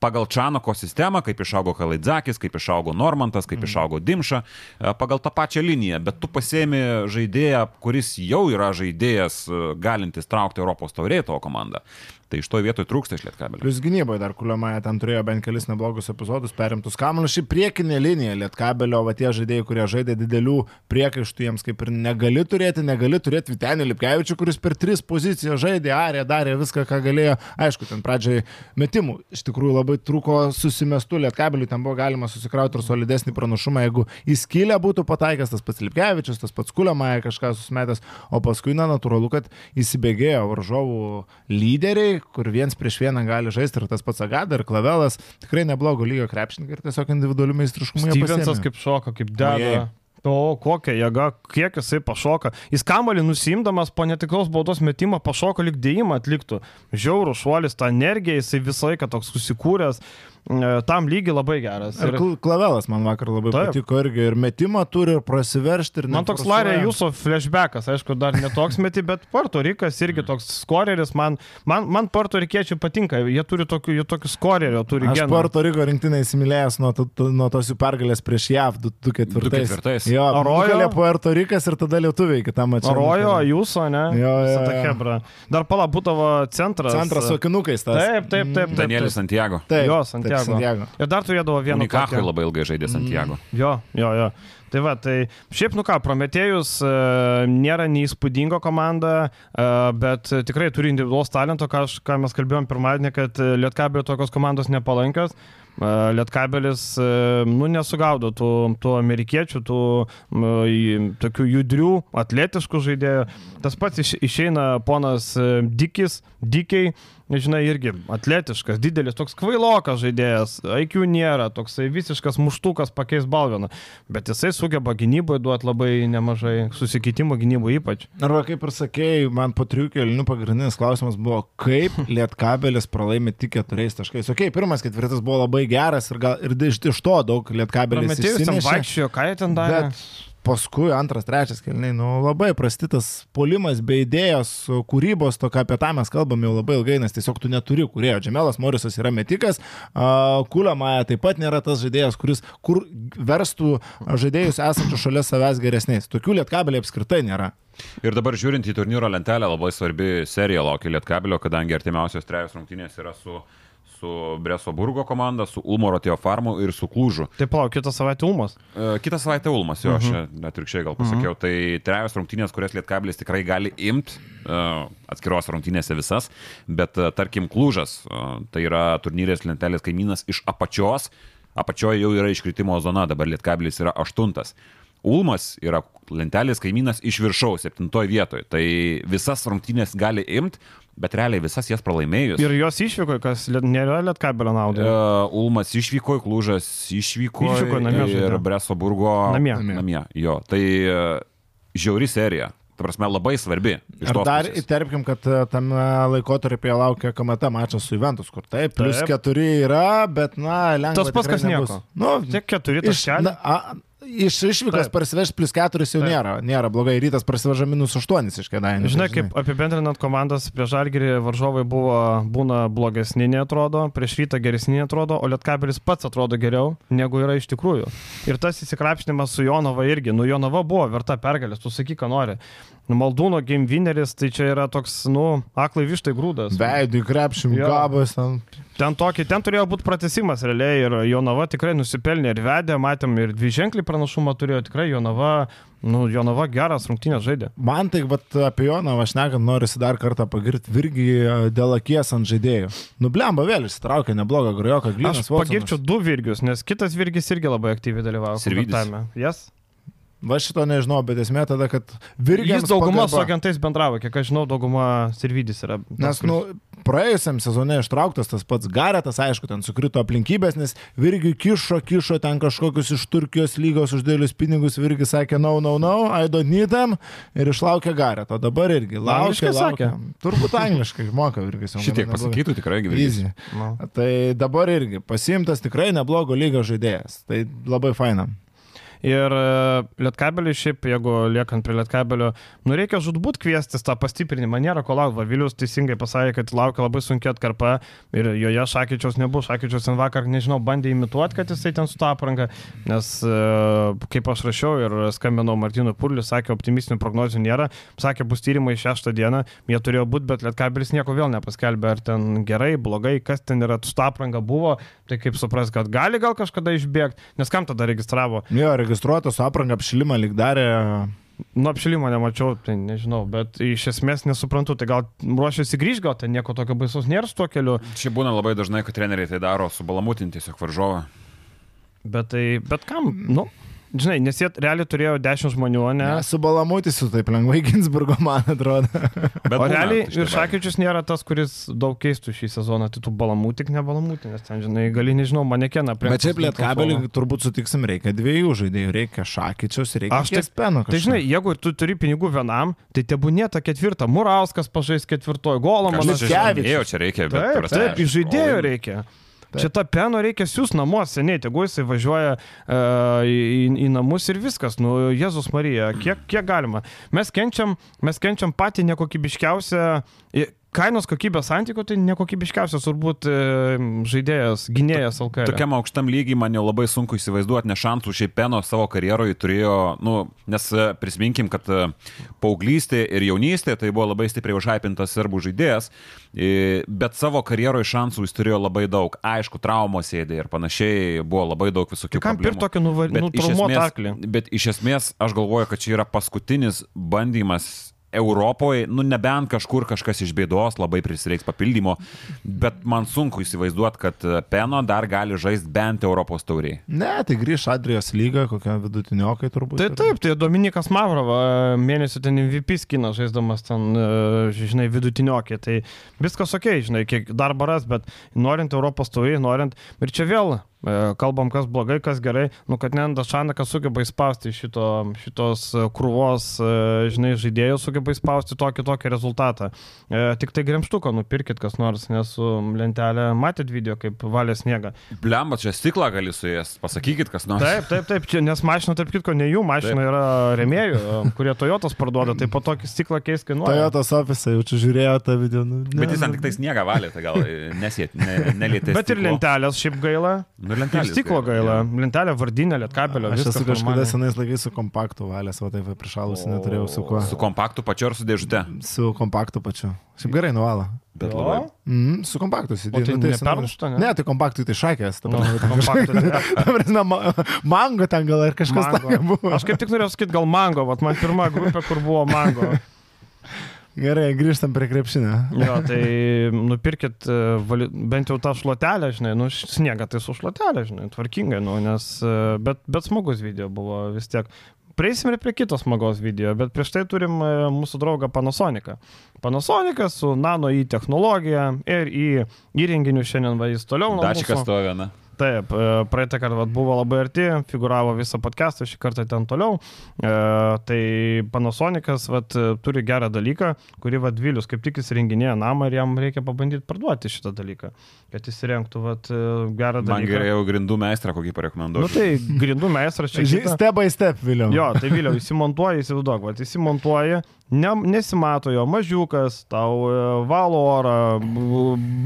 pagal Čanoko sistemą, kaip išaugo Kalaidzakis, kaip išaugo Normantas, kaip išaugo Dimša, e, pagal tą pačią liniją, bet tu pasėmi žaidėją, kuris jau yra žaidėjas e, galintis traukti Europos taurėje tavo komandą. Tai iš to vietoj trūksta iš Lietkabelio. Plius gynyboje dar Kuliamaja ten turėjo bent kelis neblogus epizodus, perimtus kamuolius. Ši priekinė linija Lietkabelio, va tie žaidėjai, kurie žaidė didelių priekaištų, jiems kaip ir negali turėti, negali turėti Vitenį Lipkevičių, kuris per tris pozicijas žaidė, arė, darė viską, ką galėjo. Aišku, ten pradžiai metimų iš tikrųjų labai trūko susimestų Lietkabelių, ten buvo galima susikrauti ir solidesnį pranašumą, jeigu įskylę būtų pataikęs tas pats Lipkevičius, tas pats Kuliamaja kažką susimetęs, o paskui, na, natūralu, kad įsibėgėjo varžovų lyderiai, kur viens prieš vieną gali žaisti ir tas pats Agada ir Klavelas, tikrai neblogo lygio krepšininkai ir tiesiog individualių meistriškumų jie pasiėmė. kaip šoka, kaip deda. O kokia jėga, kiek jisai pašoka. Jis kamalį nusimdamas po netikros baudos metimo pašoka lik dėjimą atliktų. Žiaurų šuolis, ta energija, jisai visą laiką toks susikūręs. E, tam lygi labai geras. Ir kl- klavelas man vakar labai Taip. patiko irgi. Ir metimą turi, ir prasiveršti, ir Man toks. Larė jūsų flashbackas, aišku, dar netoks meti, bet Puerto Rikas irgi toks skoreris, man, man, man Puerto Rikiečiai patinka, jie turi tokių, jie tokių skorerio, turi Aš genų. Puerto Riko rinktinai įsimylėjęs nuo, nuo tos jų pergalės prieš JAV 2004. 2004. Jo, nugalė Puerto Rikas ir tada lietuviai kitą mačiau. Rojo, jūsų, ne? Jo, jo, jo. hebra. Dar pala būdavo centras. Centras su akinukais tas. Taip, taip, taip. taip, Danielis taip. Santiago. Taip, Jo, taip, Santiago. Santiago. Ir dar turėdavo vieną. Unikachui tokią- labai ilgai žaidė Santiago. Jo, jo, jo. Tai va, tai šiaip, nu ką, Prometėjus e, nėra neįspūdinga komanda, e, bet tikrai turi individualos talento, ką, aš, ką mes kalbėjom pirmadienį, kad e, Lietkabelio tokios komandos nepalankios. E, Lietkabelis, e, nu, nesugaudo tų, tų amerikiečių, tų į- tokių judrių, atletiškų žaidėjų. Tas pats iš, išeina ponas e, Dikis, Dikiai, žinai, irgi atletiškas, didelis, toks kvailokas žaidėjas, IQ nėra, toksai visiškas muštukas pakeis balviną, bet jisai sugeba gynyboje duoti labai nemažai susikeitimo gynyboje ypač. Arba kaip ir sakėjai, man po trijų kelinių pagrindinis klausimas buvo, kaip [laughs] Lietkabelis pralaimė tik keturiais taškais. Ok, pirmas ketvirtas buvo labai geras ir, gal, ir iš, to daug Lietkabelis Prometėjus ten vaikščiojo, ką jie ten darė? Bet paskui antras, trečias kelniai, nu labai prastytas polimas be idėjos, kūrybos, to, ką apie tą mes kalbame jau labai ilgai, nes tiesiog tu neturi kurėjo. Džemelas Morisas yra metikas, Kuliamaja taip pat nėra tas žaidėjas, kuris kur verstų žaidėjus esančius šalia savęs geresniais. Tokių lietkabeliai apskritai nėra. Ir dabar žiūrint į turnyro lentelę, labai svarbi serija laukia Lietkabelio, kadangi artimiausios trejos rungtynės yra su, su Breso Burgo komanda, su Ulmo Rotėjo farmu ir su Klūžu. Taip, palauk, kitą savaitę Ulmas. E, Kitą savaitę Ulmas, jo, aš Mhm. net atvirkščiai gal pasakiau, tai trejos rungtynės, kurias Lietkabelis tikrai gali imti, atskiros rungtynėse visas, bet e, tarkim Klūžas, e, tai yra turnyrės lentelės kaimynas iš apačios, apačioje jau yra iškritimo zona, dabar Lietkabelis yra aštuntas. Ulmas yra lentelės kaimynas iš viršaus, septintoje vietoje. Tai visas rungtynės gali imti, bet realiai visas jas pralaimėjus. Ir jos išvyko, kas liet- nėra Lietkabelio naudai. Uh, Ulmas išvyko, Klūžas išvyko, Išvyko namie ir žaidė. Breso Burgo Namie. namie. Jo, tai uh, žiauri serija. Ta prasme, labai svarbi. iš Ir dar pusės. įterpkim, kad e, tame laikotarpyje laukia KMT mačas su Juventus, kur taip, plus Taip. keturi yra, bet na, lengva. Tas pats, kas nebus. nieko. Nu, Tiek keturi taškeliai. Iš išvykos parsivežti plus keturis jau Taip. nėra, nėra blogai. Rytas parsiveža minus aštuonis iš kėdainių. Žinai, kaip apibendrinant komandas, prieš Žalgirį varžovai buvo, būna blogesni, netrodo, prieš rytą geresni netrodo, o Lietkabelis pats atrodo geriau, negu yra iš tikrųjų. Ir tas įsikrapšnimas su Jonava irgi, nu Jonava buvo verta pergalės, tu sakyk, ką nori. Nu, Maldūno game winneris, tai čia yra toks, nu, aklai vištai grūdas. Veidui krepšim, Jo. gabas ten. Ten, tokį, ten turėjo būti pratesimas realiai ir Jonava tikrai nusipelnė ir vedė, matėm ir dvi ženklį pranašumą turėjo, tikrai Jonava, nu, Jonava geras rungtynės žaidė. Man tai vat, apie Joną aš nekant norisi dar kartą pagirti virgi e, dėl akies ant žaidėjų. Nublemba vėl išsitraukė neblogą grojoką, Aš glynas. pagirčiau du virgius, nes kitas virgis irgi labai aktyviai dalyvavo. Kontaktavime. Yes. Va šito nežinau, bet esmė tada, kad virgis. Jis dauguma su agentais bendravo, kiek aš žinau, dauguma Sirvydis yra. Nes, nu, praėjusiam sezone ištrauktas tas pats Garetas, aišku, ten sukrito aplinkybės, nes Virgiui kišo, kišo ten kažkokius iš Turkijos lygos už dėlius pinigus, Virgis sakė, no, no, no, I don't need them ir išlaukė Gareto. Dabar irgi laukia, laukia. Turbūt angliškai moka Virgis. Šitiek pasakytų tikrai gyvybės. Easy. Nu. Tai dabar irgi pasimtas tikrai neblogo lygio žaidėjas. Tai labai faina. Ir e, Lietkabelį šiaip, jeigu liekant prie Lietkabelio, nu reikia žudbūt kviestis tą pastiprinimą, nėra ko laukti. Vilius teisingai pasakė, kad laukia labai sunkia atkarpa ir joje Šakyčiaus nebus. Šakyčiaus ten vakar, nežinau, bandė imituoti, kad jisai ten su tą aprangą, nes e, kaip aš rašiau ir skambinau Martinu Purliu, sakė, optimistinių prognozių nėra, sakė, bus tyrimai šeštą dieną, jie turėjo būti, bet Lietkabelis nieko vėl nepaskelbė, ar ten gerai, blogai, kas ten yra, su tą aprangą buvo, tai kaip supras, kad gali gal kažkada išbėgti, nes kam tada registravo. Jo, registruotas su apranga apšilimą lyg darė. Nu, apšilimo nemačiau, tai nežinau, bet iš esmės nesuprantu, tai gal ruošiasi grįžti, gal ten nieko tokio baisaus nėra su tuo keliu, Čia būna labai dažnai, kad treneriai tai daro subalamutinti tiesiog varžovą. bet tai, bet kam, nu, žinai, nes jie realiai turėjo 10 žmonių, o ne? Su balamutysiu taip lengvai [laughs] Ginsburgo, man atrodo. Bet O realiai ir. Šakyčius nėra tas, kuris daug keistų šį sezoną, tai tu balamų tik nebalamų, nes ten, žinai, gali, nežinau, manekeną prie... Bet šiaip lietkabelį turbūt sutiksim, reikia dviejų žaidėjų, reikia šakyčius, reikia Aš taip- speno. Tai žinai, jeigu tu turi pinigų vienam, tai tebūnė ta ketvirta. Murauskas pažais ketvirtojo, Golomanas. čia Liutkevičius. žadėjau, čia reikia, bet... Taip, prasme, taip, iš žaidėjų o- reikia. Šitą peno reikia siūs namuos seniai, tegu jisai važiuoja uh, į, į namus ir viskas. Nu, Jėzus Marija, kiek, kiek galima. Mes kenčiam, mes kenčiam patį nekokybiškiausią kainos kokybės santykių tai nekokybiškiausias turbūt e, žaidėjas, gynėjas LKL. Tokiam aukštam lygiai man jau labai sunku įsivaizduoti, nes šansų šiaip Peno savo karjeroje turėjo, nu, nes e, prisiminkim, kad e, paauglystė ir jaunystė tai buvo labai stipriai užaipintas serbų žaidėjas, bet savo karjeroje šansų jis turėjo labai daug. Aišku, traumos sėdė ir panašiai, buvo labai daug visokių tai problemų. Ir tokį nuvaryti arklį? Bet iš esmės aš galvoju, kad čia yra paskutinis bandymas Europoje, nu nebent kažkur kažkas iš bėdos labai prisireiks papildymo, bet man sunku įsivaizduoti, kad Peno dar gali žaisti bent Europos tauriai. Ne, tai grįž Adrijos lyga, kokia vidutiniokai turbūt. Tai taip, tai Dominikas Mavrova mėnesį ten MVP skina žaisdamas ten, e, žinai, vidutiniokai, tai viskas ok, žinai, kiek darbo ras, bet norint Europos tauriai, norint, ir čia vėl E, kalbam, kas blogai, kas gerai, nu kad Nendas Šanakas sugeba įspausti šito, šitos krūvos, e, žinai, žaidėjų sugeba įspausti tokį tokį rezultatą. E, tik tai gremštuką nupirkit kas nors, nes su lentelė matėt video, kaip valė sniegą. Blemba, čia stiklą gali su jas, pasakykit kas nors. Taip, taip, taip, čia, nes mašina, tarp kitko, ne jų mašina taip. yra remėjų, kurie Toyotas parduoda, tai po tokį stiklą keis kainuoja. Toyotas ofisai, jau čia žiūrėjo tą video. Nu, ne. Bet jis ant tik tai sniegą valė, tai gal nesėt, ne, nelietė. Bet ir lentelės šiaip gaila. Nu, lentelė. Stiklo gaila. Ja. Lentelė, vardinė, lietkabelio. Aš esu kažkada senais laikais su kompaktu valęs, o taip prišalusi neturėjau su kuo. Su kompaktu pačiu ar su dėžute? Su kompaktu pačiu. Šiaip gerai nuvalo. Bet labai. Mm, su kompaktu sėdėjau. Tai, nu, tai nepermušta, ne? Ne, tai kompaktu tai šakės. Ta prasme, [laughs] mango ten gal ir kažkas buvo. Aš kaip tik norėjau sakyti, gal mango, vat man pirma grupė, kur buvo mango. [laughs] Gerai, grįžtam prie krepšinio. jo, tai nupirkit e, bent jau tą šluotelę, žinai, nu, sniegą tai su šluotelė, žinai, tvarkingai, nu, nes, e, bet, bet smagus video buvo vis tiek. Prieisim ir prie kitos smagos video, bet prieš tai turim e, mūsų draugą Panasoniką. Panasonikas su nano į technologiją ir į įrenginių šiandien va jis toliau. Dačikas to viena. Taip, e, praeitą kartą buvo labai arti, figuravo visą podcastą, šį kartą ten toliau. E, tai Panasonicas vat, turi gerą dalyką, kurį vat, Vilius kaip tik įsirenginėja namą ir jam reikia pabandyti parduoti šitą dalyką, kad įsirengtų vat, e, gerą dalyką. Man gerai jau grindų meistrą kokį parekomenduoju. Na nu, tai grindų meistras čia. [laughs] Step by step, Viliu. Jo, tai Viliu, įsimontuoji, įsivaizduok, įsimontuoji, ne, nesimato jo mažiukas, tau e, valo orą,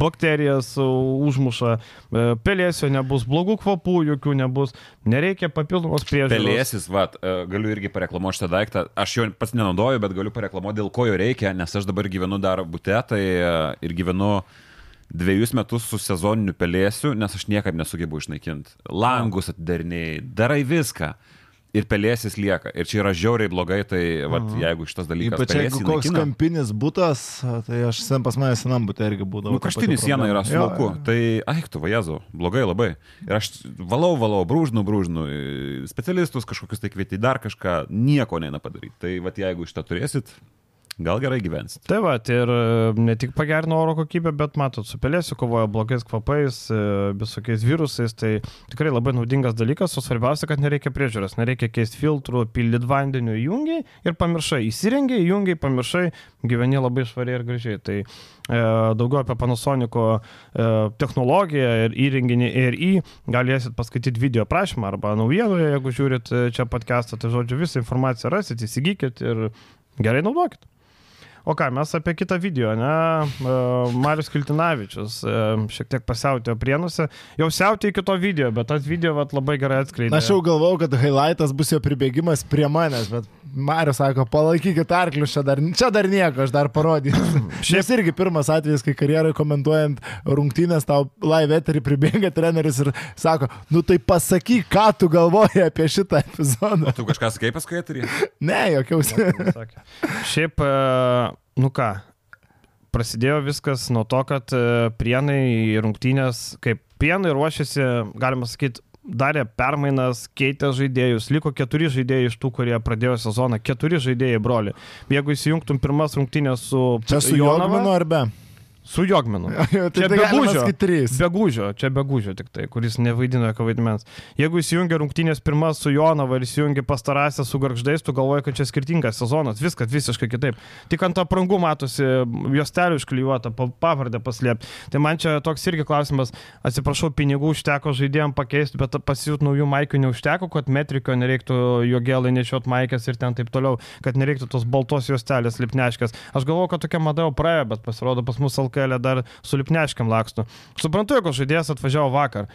bakterijas užmuša, e, pelėsio nebus, blogų kvapų jokių nebus, nereikia papildomos priežiūros. Pelėsis, va, e, galiu irgi pareklamuoti šitą daiktą, aš jo pats nenaudoju, bet galiu pareklamuoti, dėl ko jo reikia, nes aš dabar gyvenu dar būte, tai ir gyvenu dviejus metus su sezoniniu pelėsiu, nes aš niekaip nesugebu išnaikinti. Langus atidariniai, darai viską ir pelėsis lieka. Ir čia yra žiauriai blogai, tai vat, mhm. jeigu šitas dalykas... Ypač jeigu koks naikina, kampinis būtas, tai aš sen pas mane senam būtė irgi būdavo. Nu, kraštinė siena yra su lauku. Tai, ai, tu vajezu, blogai labai. Ir aš valau, valau, brūžnu, brūžnu, specialistus kažkokius tai kvieti, dar kažką, nieko neina padaryti. Tai vat, jeigu šitą turėsit, gal gerai gyvensit. Tai va, ir e, ne tik pagerino oro kokybę, bet matot, su pelėsiu kovoja blogais kvapais, e, visokiais virusais, tai tikrai labai naudingas dalykas, o svarbiausia, kad nereikia priežiūros, nereikia keisti filtrų, pildyti vandeniu, jungiai ir pamiršai, įsirengiai, jungiai, pamiršai, gyveni labai švariai ir gražiai. Tai e, daugiau apie Panasonico e, technologiją ir įrenginį RI galėsit paskaityti video prašymą arba naujienoje, jeigu žiūrit e, čia podcastą, tai žodžiu visą informaciją rasit, įsigykit ir gerai naudokit. O ką, mes apie kitą video, ne? E, Marius Kiltinavičius e, šiek tiek pasiautėjo prienuose. Jau siautė iki to video, bet tas video vat, labai gerai atskleidė. Aš jau galvau, kad highlightas bus jo pribėgimas prie manęs, bet Marius sako, palaikykit arklius, čia dar, čia dar nieko, aš dar parodysiu. [clears throat] Šis irgi pirmas atvejis, kai karjerai komentuojant rungtynės, tau live eterį pribėga treneris ir sako, nu tai pasakyk, ką tu galvoji apie šitą epizodą. O tu kažką sakai paskui eterį? Ne, jokiausi. Šiaip, e, nu ką, prasidėjo viskas nuo to, kad e, prienai rungtynės, kaip prienai ruošiasi, galima sakyti, darė permainas, keitė žaidėjus, liko keturi žaidėjai iš tų, kurie pradėjo sezoną, keturi žaidėjai broli. Jeigu įsijungtum pirmas rungtynės su... Čia su Jonavanu ar be? Su Jogminu. [laughs] Tai Čia tai be galima gūžio. sakyt trys. Be gūžio, čia be gūžio tik tai, kuris nevaidino jokio vaidmens. Jeigu įsijungia rungtynės pirmas su Jonava ir įsijungia pastarąsią su Garždais, tu galvoji, kad čia skirtingas sezonas, viskas visiškai kitaip. Tik ant aprangų matosi juostelių išklijuota, pa- pavardę paslėpti. Tai man čia toks irgi klausimas, atsiprašau, pinigų užteko žaidėjim pakeisti, bet pasijūt naujų maikių neužteko, kad metriko nereiktų jo gėlai nešiot maikės ir ten taip toliau, kad nereiktų tos baltos juostelės lipneškės. Aš galvoju, kad tokia mada jau praėjo, bet pasirodo pas mus LKL dar su lipneškiam lakstu. Suprantu, jeigu žaidėjas atvažiavo vakar.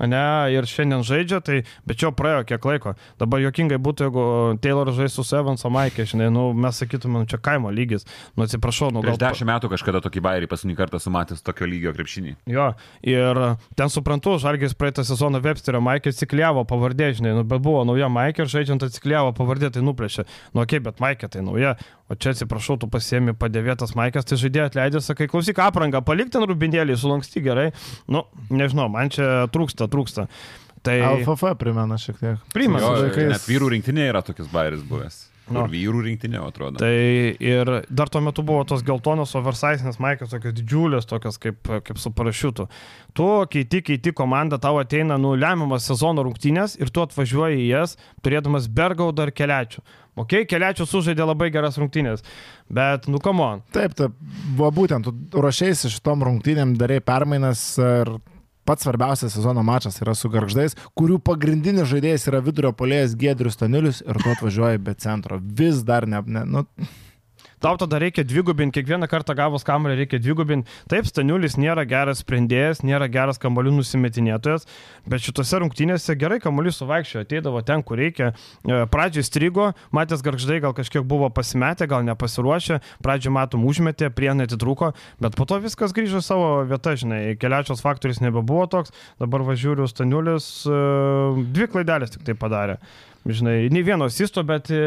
Ne, ir šiandien žaidžia, tai, bet čia jau praėjo kiek laiko. Dabar jokingai būtų, jeigu Taylor žaistų su Evanso Maikė, žinai, nu, mes sakytume, nu, čia kaimo lygis. Nu, atsiprašau, nu, Prieš gal... dešimt metų kažkada tokį bairį paskutinį kartą sumatęs tokio lygio krepšinį. Jo, ir ten suprantu, Žalgis praeitą sezoną Websterio Maikė atsikliavo pavardė, žinai, nu, bet buvo nauja Maikė ir žaidžiant atsikliavo pavardė, tai nuplėšė. Nu, okei, okay, bet Maikė tai nauja, o čia atsiprašau, tu pasiemi padėvėtas Maikės, tai žaidėjai atleidė, sakai, klausyk aprangą, palik ten rubinėlį, sulanksti gerai. Nu, nežinau, man čia trūksta, trūksta. Tai LFF primena šiek tiek. Primena. Jo, vaikais. net vyrų rinktinė yra tokius bairis buvęs. No. Ir vyrų rinktinė, atrodo. Tai ir dar tuo metu buvo tos geltonos oversizinės maikės, tokios didžiulės, tokios kaip, kaip su parašiutu. Tu keiti, keiti komanda, tau ateina nulemiamas sezono rungtynės ir tu atvažiuoji į jas, turėdamas Bergaudą ir Keliačių. Ok, Keliačių sužaidė labai geras rungtynės, bet nu kamon. Taip, taip, buvo būtent, tu ruošiaisi šitom rungtynėm, darai permainas ir pats svarbiausias sezono mačas yra su garždais, kurių pagrindinis žaidėjas yra vidurio polėjas Gedrius Staniulis ir tu atvažiuoji be centro. Vis dar ne, ne nu, Tau tada reikia dvigubinti, kiekvieną kartą gavus kamuolį reikia dvigubinti. Taip, Staniulis nėra geras sprendėjas, nėra geras kamuolių nusimetinėtojas, bet šitose rungtynėse gerai kamuolį suvaikščiojo, ateidavo ten, kur reikia. E, Pradžioj strigo, matęs garždai gal kažkiek buvo pasimetę, gal nepasiruošę, pradžioj matom užmetė, prienai atitrūko, bet po to viskas grįžo savo vietą, žinai, keliačios faktorius nebebuvo toks, dabar važiuoju Staniulis, e, dvi klaidelės tik tai padarė. Žinai, nei vieno asisto, bet e,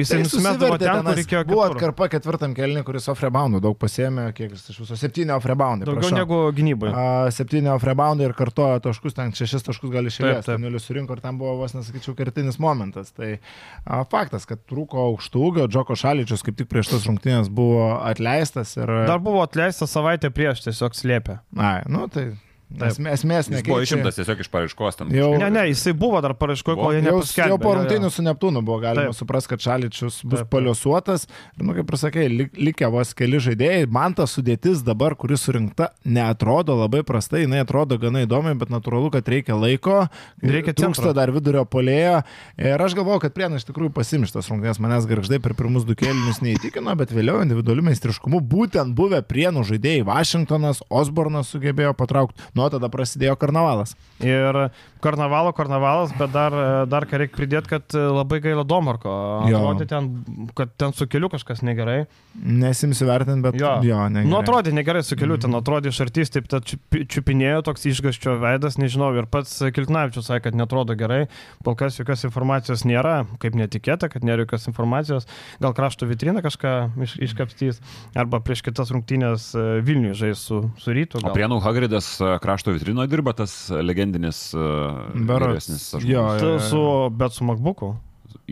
jisai nusimesdavo susivertė ten, kur reikėjo. Buvo atkarpa ketvirtam kelniui, kuris off-reboundų daug pasėmė, kiek iš viso septyni off-reboundai. Daugiau prašau. negu gynybai. Septyni off-reboundai ir kartojo taškus, ten šešis taškus gali išėlės. taip. Nulis surinko ir ten buvo vos nesakyčiau kertinis momentas. Tai a, faktas, kad trūko aukštų ūgio, Džoko Šalyčius kaip tik prieš tas rungtynės buvo atleistas ir... Dar buvo atleistas savaitę prieš, tiesiog slėpė. Ai, nu tai... Taip. Esmė, esmės Jis buvo nekeičia. išimtas tiesiog iš paraiškos tam. Jau- Ne, ne, jisai buvo dar paraiškoje, kol jie nepaskelbė. jau po rungtynių su Neptūnu buvo galima Taip. suprasti, kad Šaličius bus Taip, taip. paliosuotas. Ir, nu, kaip ir sakė, likę vos keli žaidėjai. Man ta sudėtis dabar, kuri surinkta, neatrodo labai prastai. Jis atrodo gana įdomiai, bet natūralu, kad reikia laiko. Reikia Trūksta dar vidurio polėjo. Ir aš galvoju, kad Prienai iš tikrųjų pasimštas rungtynės. Manęs garždai per pirmus du kėlinius neįtikino, bet vėliau individualiu meistriškumu būtent buvę Prienų žaidėjai Vašingtonas, Osbornas sugebėjo patraukti. Nuo tada prasidėjo karnavalas. Ir karnavalo, karnavalas, bet dar, dar ką reikia pridėti, kad labai gaila Domarko. Atrodė ten, kad ten su keliu kažkas negerai. Nesimsi vertinti, bet Jo, jo negerai. Nu, atrodė negerai su keliu, ten atrodė iš artys, taip, čiupi- čiupinėjo toks išgaščio veidas, nežinau, ir pats Kiltnavičius sakė, kad netrodo gerai, kol kas jokios informacijos nėra, kaip netikėta, kad nėra jokios informacijos, gal krašto vitrina kažką iš, iškapstys, arba prieš kitas rungtynės e, Vilniuje žais su, su rytu. O gal. Prienų Hagridas e, krašto vitrino dirba tas legendinis Berods. vyresnis. Jo, žmogus. Tu Su, bet su MacBooku.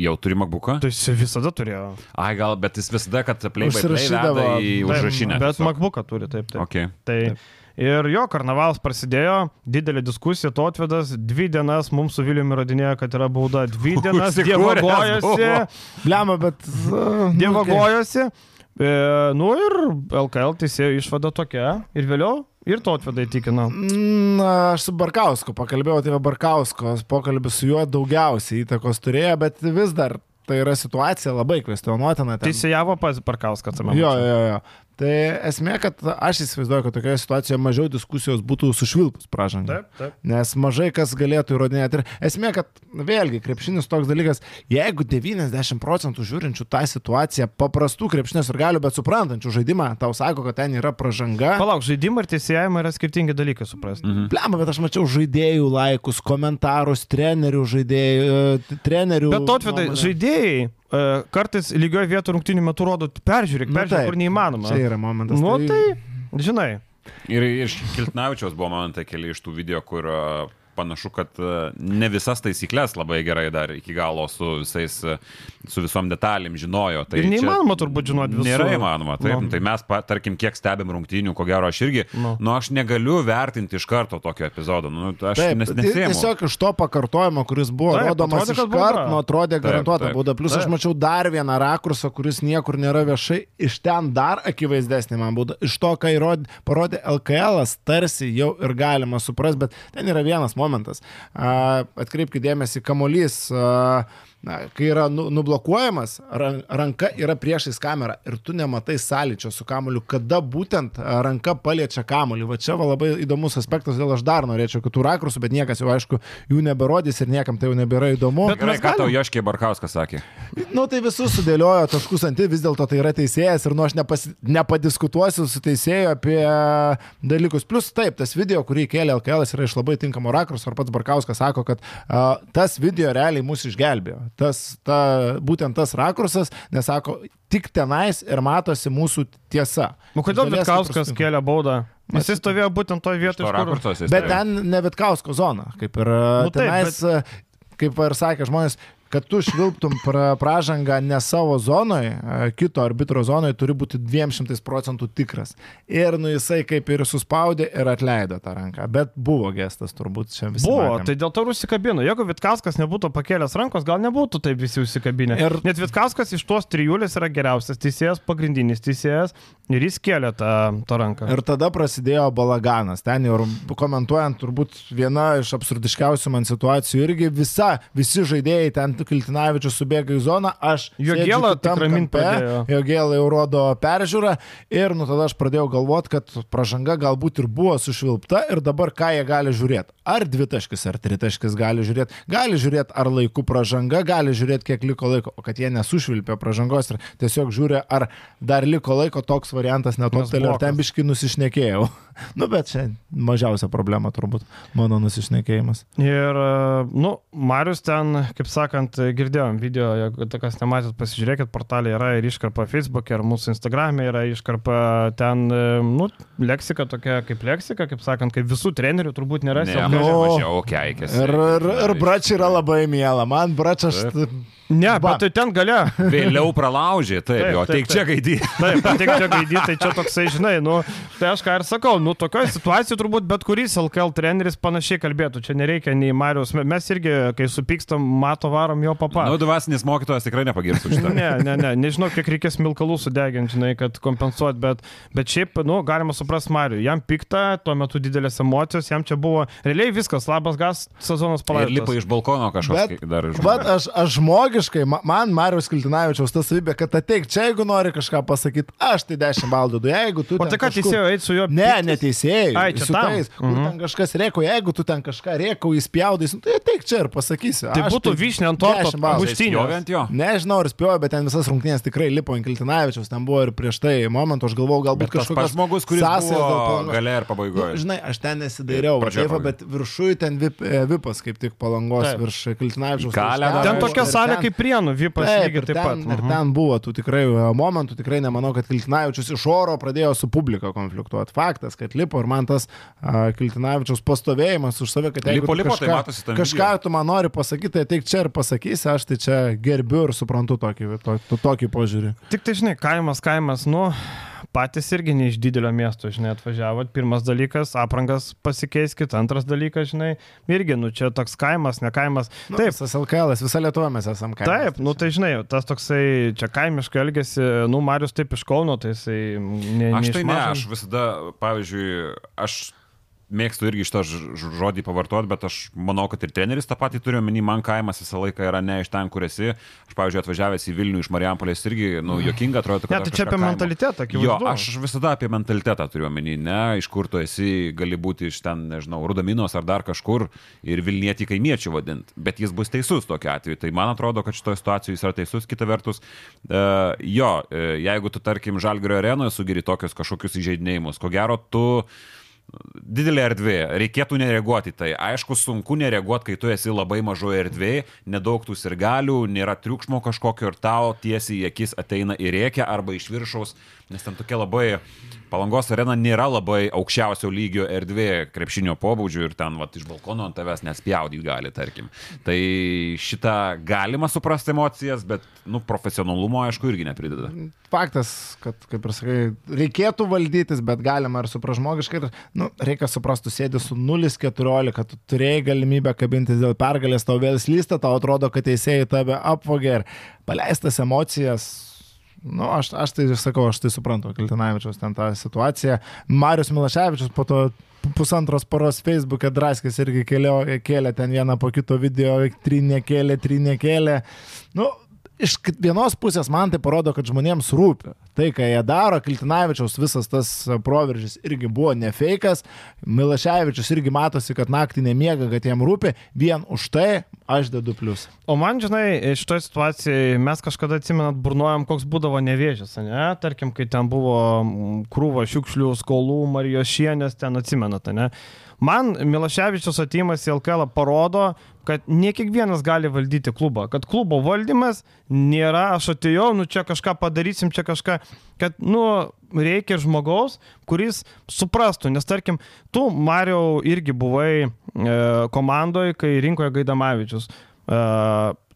Jau turi MacBooką? Tai jis visada turėjo. Ai, gal, bet jis visada, kad veda į Taip, užrašinę. Bet tiesiog. MacBooką turi, taip, taip. Okay. Tai, ir jo, karnavalas prasidėjo, didelė diskusija, to atvedas, dvi dienas mums su Viliumi rodinėjo, kad yra bauda, dvi [laughs] dienas dievagojosi. Blema, bet... uh, nu, dievagojosi. E, nu ir LKL teisėjo išvada tokia ir vėliau ir to atvedai tikino. Na, aš su Barkausku pakalbėjau, tai Barkauskos pokalbis su juo daugiausiai įtakos turėjo, bet vis dar tai yra situacija labai kvestionuotina. Teisėjavo pas Barkauskas, tame. Jo, jo, jo. Tai esmė, kad aš įsivaizduoju, kad tokioje situacijoje mažiau diskusijos būtų sušvilpus pražangą. Taip, taip. Nes mažai kas galėtų įrodinėti. Ir esmė, kad vėlgi krepšinis toks dalykas, jeigu 90 procentų žiūrinčių tą situaciją paprastų krepšinės ir galių, bet suprantančių žaidimą, tau sako, kad ten yra pražanga. Palauk, žaidimai ir teisėjimai yra skirtingi dalykai, suprasti. Mhm. Lemba, bet aš mačiau žaidėjų laikus, komentarus, trenerių žaidėjų, e, trenerių. Bet to atvedai, žaidėjai kartais lygioje vietoje rungtinių metų rodo, peržiūrėk, Nu, peržiūrėk, kur neįmanoma. Čia yra momentas. Nu tai, žinai, Ir iš Kiltnavičiaus buvo momentai keli iš tų video, kur panašu, kad e, ne visas taisyklės labai gerai dar iki galo su visais, e, su visom detalėm žinojo. Tai ir neįmanoma turbūt žinoti visų. Nėra įmanoma, taip. No. Tai mes, tarkim, kiek stebim rungtynių, ko gero aš irgi, no. nu aš negaliu vertinti iš karto tokio epizodo. Nu, aš taip, nes, nesėmu. Tiesiog iš to pakartojimo, kuris buvo taip, rodomas atrodė, iš karto, nu, atrodė garantuota bauda. Plus taip. aš mačiau dar vieną rakursą, kuris niekur nėra viešai, iš ten dar akivaizdesnė man būtų. Iš to, ką įrodė, parodė LKL, tarsi jau ir galima suprasti, bet ten yra vienas momentas. Atkreipkite dėmesį, kamolys. Uh, na, kai yra nu, nublokuojamas, ranka yra priešais kamerą ir tu nematai sąlyčio su kamoliu, kada būtent ranka paliečia kamolį. Va čia va labai įdomus aspektas, dėl aš dar norėčiau kitų rakursų, bet niekas jau aišku jų neberodys ir niekam tai jau nebėra įdomu. Bet gerai, ką tau Joškė Barkauskas sakė? Nu tai visus sudėliojo taškus ant, vis dėlto tai yra teisėjas ir nu aš nepas, nepadiskutuosiu su teisėju apie dalykus. Plus taip, tas video, kurį kėlė LKL, yra iš labai tinkamo rakurso, ar pats Barkauskas sako, kad uh, tas video realiai mus išgelbėjo tas, ta, būtent tas rakursas, nes sako, tik tenais ir matosi mūsų tiesa. O kodėl Vitkauskas kėlė baudą? Nes jis stovėjo būtent toje vietoje, kur... Bet ten ne Vitkausko zona, kaip ir nu, tenais, taip, bet... kaip ir sakė žmonės, kad tu švilptum pra, pražangą ne savo zonoje, kito arbitro zonoje, turi būti 200 procentų tikras. Ir nu jisai kaip ir suspaudė ir atleido tą ranką. Bet buvo gestas turbūt čia visi. Buvo, matėm. tai dėl to ir užsikabino. Jeigu Vitkauskas nebūtų pakėlęs rankos, gal nebūtų taip visi užsikabinę. Ir... Net Vitkauskas iš tos trijulės yra geriausias teisėjas, pagrindinis teisėjas ir jis kėlė tą, tą ranką. Ir tada prasidėjo balaganas. Ten jau komentuojant, turbūt viena iš absurdiškiausių man situacijų irgi visa, visi žaidėjai ten Kiltinavičius subėga į zoną, aš Jogėlą tam kampe, Jogėlą jau rodo peržiūrą ir nu tada aš pradėjau galvoti, kad pražanga galbūt ir buvo sušvilpta ir dabar ką jie gali žiūrėti. Ar dvitaškis, ar tritaškis gali žiūrėti, gali žiūrėti ar laiku pražanga, gali žiūrėti kiek liko laiko, o kad jie nesušvilpė pražangos ir tiesiog žiūri, ar dar liko laiko, toks variantas netoktelė, ar ten biškai nusišnekėjau. [laughs] nu bet čia mažiausia problema turbūt mano nusišnekėjimas. Ir, nu, Marius ten, kaip sakant, girdėjom video, jeigu kas nematėt, pasižiūrėkit, portalė yra ir iškarpa Facebook'e, ir mūsų Instagram'e yra iškarpa ten, e, nu, leksika tokia kaip leksika, kaip sakant, kaip visų trenerių turbūt nėra. Ne, mažiau, mažiau keikės. Ir, ir, ir bračiai yra labai mėla, man bračias. Ne, ba. bet ten gale. Vėliau pralaužė, taip, taip jo, taip, tik čia gaidį. Taip, tik čia gaidį, tai čia toksai, žinai, nu, tai aš ką ir sakau, nu, tokioje situacijoje turbūt bet kuris LKL treneris panašiai kalbėtų, čia nereikia nei Marijos, mes irgi, kai supykstam, mato varom jo papą. Nu, dvasinis mokytojas tikrai nepagirstų šitą. ne, ne, ne, nežinau, kiek reikės milkalų sudeginti, žinai, kad kompensuot, bet, bet šiaip, nu, galima suprasti Marijų, jam pikta, tuo metu didelės emocijos, jam čia buvo realiai viskas, labas gas, sezonas palaidota. Ir lipa iš balkono kažkas dar iš. Bet aš, aš žmogiškai žmogiškai, man Marijos Kiltinavičiaus tas savybė, kad ateik čia, jeigu nori kažką pasakyti, aš tai 10 balų duodu, jeigu tu... O tai ką kažkur... teisėjai eiti su juo? Ne, neteisėjai. Ai, čia su tam. tais, kur mhm. ten kažkas rėko, jeigu tu ten kažką rėkau, įspjaudai, nu, tai ateik čia ir pasakysi. Tai būtų tai vyšnė ant to, buštinio. Nežinau, ar spjojo, bet ten visas rungtynės tikrai lipo ant Kiltinavičiaus, ten buvo ir prieš tai momentų, aš galvojau, galbūt kažkoks žmogus, kuris buvo gale ir pabaigoje. Nu, žinai, aš ten nesidairiau, bet viršui ten vip, e, vipas kaip tik palangos virš Kiltinavičiaus. Ten tokia salė kaip prienų, vipas taip, ir, ten, pat. ir ten buvo tų tikrai e, momentų, tikrai nemanau, kad Kiltinavičius iš oro pradėjo su publika konfliktuoti. Faktas, kad lipo ir man tas uh, Kiltinavičius pastovėjimas už save, kad lipo, lipo, kažką, tai matosi, kažką tu man nori pasakyti, tai ateik čia ir pasakysi, aš tai čia gerbiu ir suprantu tokį, to, to, tokį požiūrį. Tik tai žinai, kaimas, kaimas, nu, patys irgi ne iš didelio miesto, žinai, atvažiavot. Pirmas dalykas, aprangas pasikeiskit, antras dalykas, žinai, irgi, nu čia toks kaimas, ne kaimas. Nu, Taip, visas LKL, visą Lietuvą mes esam kaimas. Taip, nu tai žinai, tas toksai čia kaimiškai elgesi, nu Marius taip iš Kauno, tai jisai ne. Aš tai ne, aš visada, pavyzdžiui, aš mėgstu irgi šitą žodį pavartoti, bet aš manau, kad ir treneris tą patį turiu omeny, man kaimas visą laiką yra ne iš ten, kur esi. Aš, pavyzdžiui, atvažiavęs į Vilnių iš Marijampolės irgi, nu, mhm. jokinga atrodo, kad... Ne, tai čia apie kaimo. mentalitetą, kaip Jo, aš visada apie mentalitetą turiu omeny, ne, iš kur tu esi, gali būti iš ten, nežinau, Rudaminos ar dar kažkur ir Vilnietį kaimiečių vadinti, bet jis bus teisus tokiu atveju. Tai man atrodo, kad šitoje situacijoje jis yra teisus, kita vertus, uh, jo, uh, jeigu tu, tarkim, Žalgirio arenoje sugeri tokius kažkokius įžeidinėjimus, ko gero tu uh, didelė erdvė, reikėtų nereaguoti tai. Aišku, sunku nereaguoti, kai tu esi labai mažoje erdvėje, nedaug tų sirgalių, nėra triukšmo kažkokio ir tau tiesiai į akis ateina į rėkę arba iš viršaus, nes ten tokia labai Palangos arena nėra labai aukščiausio lygio erdvė krepšinio pobūdžių ir ten vat, iš balkono ant tavęs nespjaudyti gali, tarkim. Tai šitą galima suprasti emocijas, bet nu, profesionalumo aišku irgi neprideda. Faktas, kad, kaip ir sakai, reikėtų valdytis, bet galima ir supražmogiškai. Ir, nu, reikia suprasti, sėdi su 0-14, kad tu turėjai galimybę kabintis dėl pergalės, tau vėl slysta, tau atrodo, kad teisėjai tave apvogė ir paleistas emocijas Nu, aš, aš tai sakau, aš tai suprantu, Kiltinavičius ten tą situaciją. Marius Milaševičius po to pusantros paros Facebook'e Draskis irgi kėlė, kėlė ten vieną po kito video, trinė kėlė, trinė kėlė. Nu, iš vienos pusės man tai parodo, kad žmonėms rūpi. Tai, ką jie daro, Kiltinavičiaus visas tas proveržis irgi buvo ne fejkas, Milaševičius irgi matosi, kad naktį nemiega, kad jiem rūpi, vien už tai aš dedu plius. O man, žinai, šitoje situacijoje mes kažkada atsimenat, burnuojam, koks būdavo nevėžės, ne? Tarkim, kai ten buvo krūva šiukšlių, skolų, Marijos šienės, ten atsimenat, ne? Man Milaševičius atėjimas į LKL parodo, kad ne kiekvienas gali valdyti klubą, kad klubo valdymas nėra, aš atėjau, nu čia kažką padarysim, čia kažką, kad, nu, reikia žmogaus, kuris suprastų, nes tarkim, tu, Mario, irgi buvai e, komandoje, kai rinkoje Gaidamavičius. E,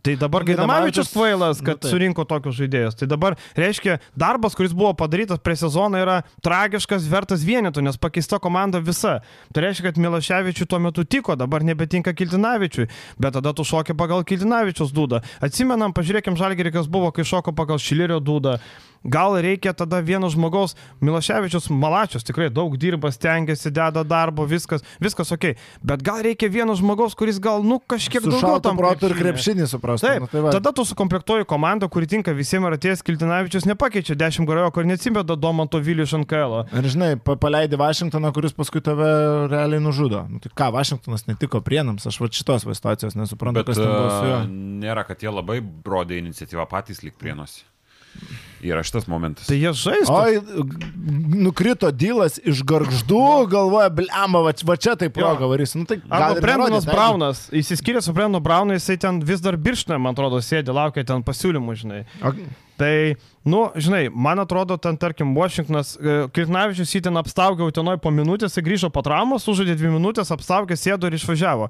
Tai dabar Gaidamavičius kvailas, kad nu, tai. surinko tokius žaidėjus. Tai dabar reiškia, darbas, kuris buvo padarytas prie sezono, yra tragiškas, vertas vienetų, nes pakeista komanda visa. Tai reiškia, kad Milaševičiui tuo metu tiko, dabar nebetinka Kiltinavičiui, bet tada tu šoki pagal Kiltinavičius dūdą. Atsimenam, pažiūrėkim, Žalgerį, kas buvo, kai šoko pagal Šilerio dūdą. Gal reikia tada vieno žmogaus, Miloševičius Malačius tikrai daug dirba, stengiasi, deda darbo, viskas, viskas ok, bet gal reikia vieno žmogaus, kuris gal, nu, kažkiek daugiau tam protų ir krepšinį suprastų. Taip, nu, tai va. tada tu sukomplektuoji komandą, kuri tinka visiems ir atėjęs Kiltinavičius nepakeičia 10 garojo, kur neatsimeda Domanto Vilių iš NKL. Ir žinai, paleidai Vašingtoną, kuris paskui tave realiai nužudo. Nu, tai ką, Vašingtonas netiko prienams, aš va šitos situacijos nesuprantu, bet, kas ten buvo su juo. Nėra, kad jie labai rodė iniciatyvą patys lik prienosi. Yra šitas momentas. Tai jie žaistų. Oi, nukrito dylas iš garždų, galvoja, blema, va, va čia tai proga varys. Nu, tai Arba Brendonas Braunas, įsiskyrė su Brendonu Braunu, jisai ten vis dar birštinė, man atrodo, sėdi, laukia ten pasiūlymų, žinai. Okay. Tai, nu, žinai, man atrodo, ten, tarkim, Washingtonas, e, Kirtnavičius jį ten apstaugė Utenoj po minutės, grįžo po traumos, sužaidė dvi minutės, apstaugė, sėdo ir išvažiavo.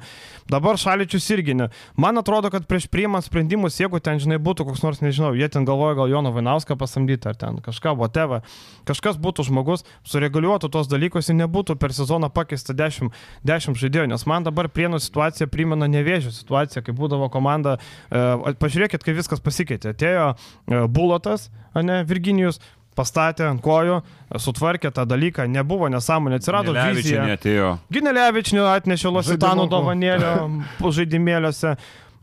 Dabar Šaličius irgi ne. Man atrodo, kad prieš priimant sprendimus, jeigu ten, žinai, būtų koks nors, nežinau, jie ten galvoja gal Jono Vainauską pasamdyti ar ten kažką, whatever, kažkas būtų žmogus, sureguliuotų tos dalykus ir nebūtų per sezoną pakeista 10, 10 žaidėjų, nes man dabar prienų situacija primena nevėžio situaciją, kai būdavo komanda, e, pažiūrėkit, kai viskas pasikeitė. Atėjo e, Bulotas, ne, Virginijus, pastatė ant kojų, sutvarkė tą dalyką, nebuvo nesąmonė, atsirado vizija. Ginelevičinė atnešė Lositano dovanėlio [laughs] žaidimėliuose.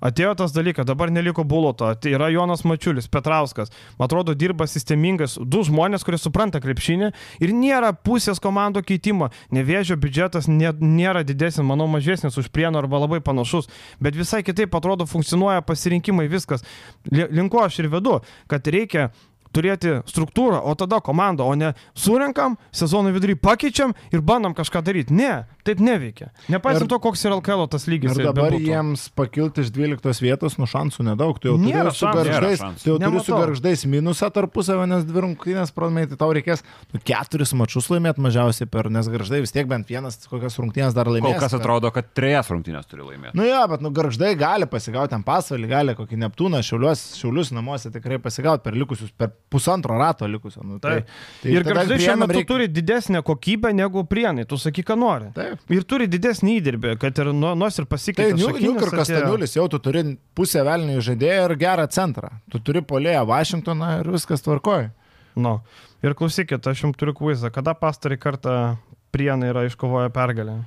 Atėjo tas dalykas, dabar neliko Buloto, tai yra Jonas Mačiulis, Petrauskas. Man atrodo, dirba sistemingas, du žmonės, kurie supranta krepšinį ir nėra pusės komando keitimo. Nevėžio biudžetas nė, nėra didesnis, manau, mažesnis už prienų arba labai panašus, bet visai kitaip atrodo funkcionuoja pasirinkimai, viskas. Linko aš ir vedu, kad reikia turėti struktūrą, o tada komandą, o ne surinkam, sezono vidury pakeičiam ir bandom kažką daryti. Ne, taip neveikia. Nepaisant to, koks yra LKL tas lygis. Ir dabar bebūtų. jiems pakilti iš 12 vietos, nu šansų nedaug. Tu jau nėra turi su garždais, tu jau turi su garždais minusą tarpusavę, nes dvi rungtynės pralaimėti, tau reikės nu, keturis mačius laimėti mažiausiai per, nes garždai vis tiek bent vienas kokias rungtynės dar laimės. Kol kas atrodo, kad trejas rungtynės turi laimėti. Nu jo, bet nu garždai gali pasigauti ant pasvalį, gali kokį Neptūną, šiaulius, šiaulius namuose tikrai pasigauti per likusius, per pusantro rato likusio. Nu, tai, tai ir garždai šiuo metu reikia... turi didesnę kokybę negu prienai, tu sakyk, ką nori. Taip. Ir turi didesnį įdirbį, kad ir nu, nors ir pasikeitė. Tai Newkirkas Staniulis jau tu turi pusę velnių žaidėją ir gerą centrą. Tu turi polėją Vašingtoną ir viskas tvarkoja. Nu. Ir klausykit, aš jums turiu kvizą. Kada pastarį kartą prienai yra iškovoję pergalę?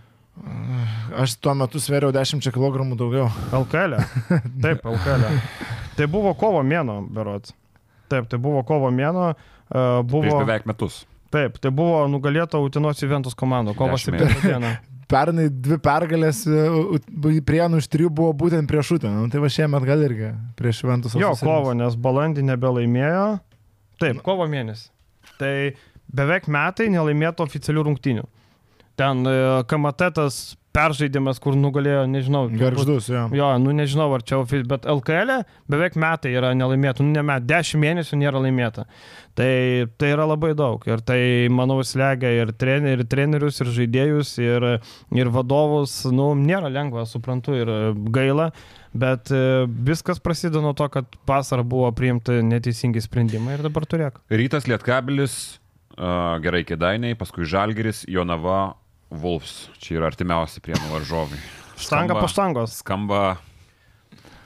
Aš tuo metu sveriau 10 kg daugiau. LKL. E? [laughs] Taip, LKL. E. Tai buvo kovo mėno, berots. Taip, tai buvo kovo mėno. Uh, buvo... Prieš beveik metus. Taip, tai buvo nugalėta Utinos Juventus komanda, kovo 7 dieną. [laughs] Pernai dvi pergalės e, prienų iš trijų buvo būtent prieš Utiną, nu, tai va šiemet gal irgi prieš Juventus. Jo, kovo, nes balandį nebelaimėjo. Taip, kovo mėnesį. Tai beveik metai nelaimėtų oficialių rungtynių. ten e, kamatetas peržaidimas, kur nugalėjo, nežinau. Garždus, jo. Jo, nu nežinau, ar čia oficialiai, bet LKL e beveik metai yra nelaimėta, nu ne metai, dešimt mėnesių nėra laimėta. Tai, tai yra labai daug ir tai, manau, slegia ir, trener, ir trenerius, ir žaidėjus, ir, ir vadovus, nu, nėra lengva, suprantu, ir gaila, bet e, viskas prasideda nuo to, kad pasarą buvo priimti neteisingi sprendimai ir dabar turėk. Rytas Lietkabilis, gerai kėdainiai, paskui Žalgeris, Jonava, Wolfs. Čia yra artimiausi prienų varžovai. Štanga po štangos. Skamba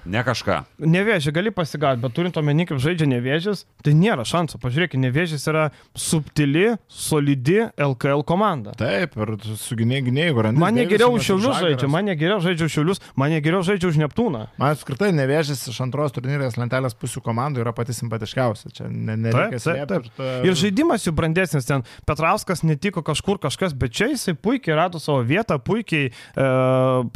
Ne kažką. Nevėžė gali pasigauti, bet turint omeny, kaip žaidžia nevėžės, tai nėra šansų. Pažiūrėkit, nevėžės yra subtili, solidi LKL komanda. Taip, ir su gynėjai gynėjai, grandinė. Man negeriau už šiaulius žaidžia, man negeriau žaidžia už šiaulius, man negeriau žaidžia už Neptūną. Man apskritai nevėžės iš antros turnyrės lentelės pusių komandų yra pati simpatiškiausia. Čia ne, nereikia taip. Ir žaidimas jų brandesnis ten. Petrauskas netiko kažkur kažkas, bet čia jisai puikiai rado savo vietą, puikiai e,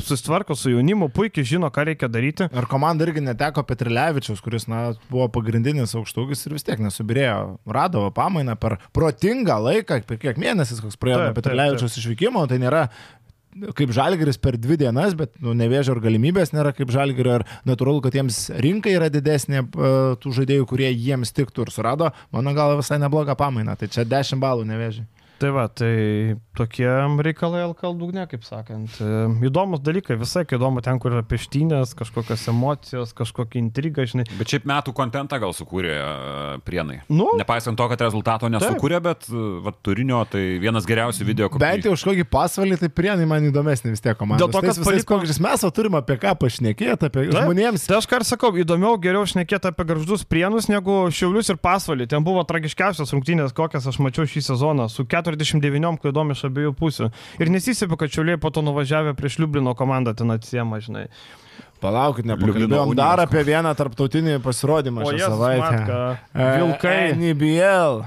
susitvarko su jaunimu, puikiai žino, ką reikia daryti. Ir komanda irgi neteko Petrilevičiaus, kuris na, buvo pagrindinis aukštūgis ir vis tiek nesubirėjo. Radavo pamainą per protingą laiką, per kiek mėnesis, koks praėjo nuo Petrilevičiaus išvykimo, tai nėra kaip žalgeris per dvi dienas, bet nu, nevėžio ir galimybės nėra kaip žalgerio ir natūralu, kad jiems rinka yra didesnė tų žaidėjų, kurie jiems tiktų ir surado, mano galva visai neblogą pamainą. Tai čia 10 balų nevėžiai. Tai va, tai tokie reikalai LKL dugne, kaip sakant. E, įdomus dalykai, visai įdomu ten, kur yra peštynės, kažkokios emocijos, kažkokia intriga, žinai. Bet šiaip metų kontentą gal sukūrė e, prienai. Nu, Nepaisant to, kad rezultato nesukūrė, taip. bet e, va, turinio tai vienas geriausių video. Kokį... Bent jau už kokį pasvalį, tai prienai man įdomesnė vis tiek komanda. Dėl to, kad paliko... kokius mes turim apie ką pašnekėti, apie taip. žmonėms. Tai aš ką ir sakau, įdomiau geriau šnekėti apie garždus prienus negu šiaulius ir pasvalį. Ten buvo tragiškiausios rungtynės, kokias aš mačiau šį sezoną su 4 49 klaidom iš abiejų pusių. Ir nesisėpiu, kad Čiuliai po to nuvažiavę prieš Liublino komandą ten atsiema, žinai. Palaukit, nepakalbėjom dar apie vieną tarptautinį pasirodymą šią savaitę. Matka, vilkai. [laughs] E, NBL.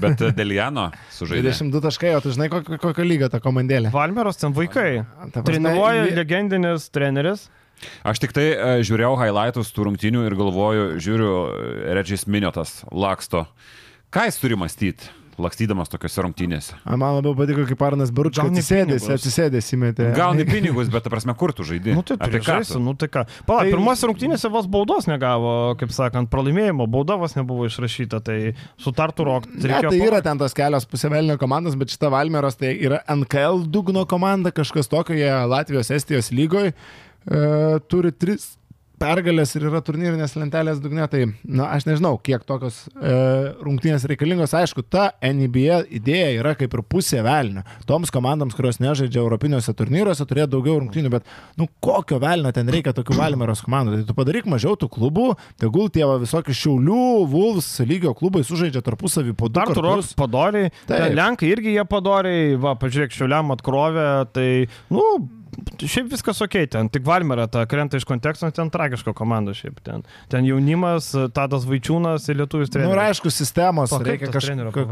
Bet dėl Jano sužaidė. 22 taškai, o tu žinai kokio, kokio lygio ta komandėlė? Valmeros ten vaikai. Treniruoja jie... legendinis treneris. Aš tik tai uh, žiūrėjau highlightus tų rungtinių ir galvoju, žiūriu, Redžis Miniotas laksto. Ką jis turi mąstyti? Lakstydamas tokiuose rungtynėse. A, man labiau patiko, kaip Arnas Baručkas atsisėdęs, atsisėdęs įmetė. Gauni pinigus, bet, ta prasme, kur tu žaidži? Nu, tai tu žaisi, nu tai ką. Palauk, tai... pirmose rungtynėse vos baudos negavo, kaip sakant, pralaimėjimo, baudavas nebuvo išrašyta, tai su Tartu Rock. Ne, tai yra ten tos kelios pusėvelnio komandos, bet šita Valmeros tai yra NKL dugno komanda, kažkas tokio, jie Latvijos, Estijos lygoje e, turi tris pergalės ir yra turnyrinės lentelės dugne, tai, na, aš nežinau, kiek tokios e, rungtynės reikalingos. Aišku, ta NBA idėja yra kaip ir pusė velnio. Toms komandams, kurios nežaidžia Europiniuose turnyruose, turėtų daugiau rungtynių, bet, nu, kokio velnio ten reikia tokių Valmeros komandų. Tai tu padaryk mažiau tų klubų, tegul tie visokių šiaulių, Vulfs lygio klubai sužaidžia tarpusavį po. Dar turus padoriai. Lenkai irgi jie padoriai, va, pažiūrėk, šiauliam atkrovė, tai, nu, šiaip viskas ok, ten tik Valmerą tą krenta iš konteksto, ten tragiška komanda šiaip ten. Ten jaunimas, Tadas Vaičiūnas ir lietuvis treneris. Na nu, ir aišku, sistemos, o, reikia kaž,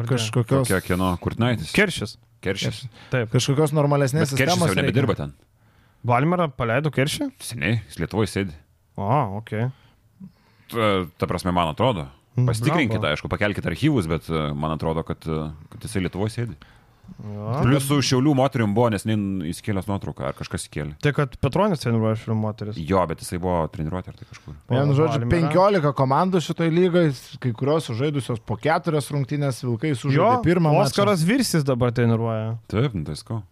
kažkokios. Kokia kieno, Kurtinaitis? Keršis. Keršis. Taip. Kažkokios normalesnės Bet sistemos. Keršis jau nebedirba ten. Valmerą paleido Keršį? Seniai, jis Lietuvoje sėdi. O, ok. Ta, ta prasme, man atrodo. Pasitikrinkite, aišku, pakelkite archyvus, bet man atrodo, kad, kad jisai Lietuvoje sėdi. Ja. Plius su šiaulių moterim buvo, nes įskėlęs nuotrauką, ar kažkas įkėlė. Tai kad Petronis treniruoja šiaulių moteris. Jo, bet jisai buvo treniruoti ar tai kažkur. Vienu žodžiu, 15 komandų šitoj lygai, kai kurios sužaidusios po keturias rungtynės, vilkai sužaidė pirmą. Oskaras. Virsis dabar treniruoja. Taip, nu tai sko.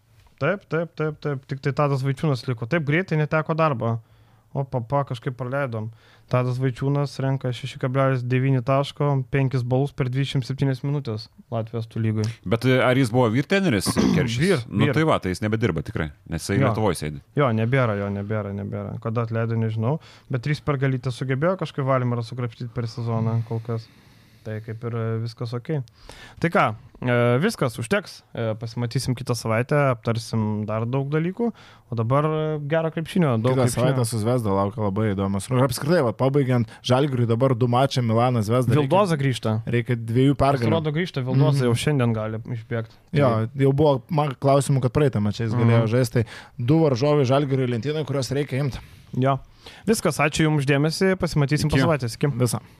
Taip, taip, taip, taip, tik tai Tadas Vaičiūnas liko. Taip greitai neteko darbo. O papa kažkaip praleidom. Tadas Vaičiūnas renka 6,9 taško, 5 balus per 27 minutės Latvijos tų lygoj. Bet e, ar jis buvo vyrteneris? [clears throat] Keršys? Vyr. Nu vyr. tai va, tai jis nebedirba tikrai, nes jisai Lietuvoje sėdi. Jo, nebėra, jo, nebėra, nebėra. Kada atleido, nežinau. Bet 3 per galytę sugebėjo kažkaip valimą sukrapštyti per sezoną kol kas. Tai kaip ir viskas ok. Tai ką, e, viskas užteks, e, pasimatysim kitą savaitę, aptarsim dar daug dalykų, o dabar gero krepšinio, daug kitą savaitę su Vesda laukia labai įdomus. Ir apskritai, va, pabaigiant, Žalgiriui dabar du mačiai Milanas Vesda. Vildoza reikia, grįžta. Reikia dviejų pergalių. Atrodo grįžta, Vildoza mm -hmm. jau šiandien gali išbėgti. Jo, jau buvo klausimų, kad praeitą mačią jis galėjo mm -hmm. žaisti. Du varžovai Žalgiriui lentynai, kuriuos reikia imti. Jo. Viskas, ačiū Jums uždėmesi, pasimatysim po savaitės. Iki. Visą.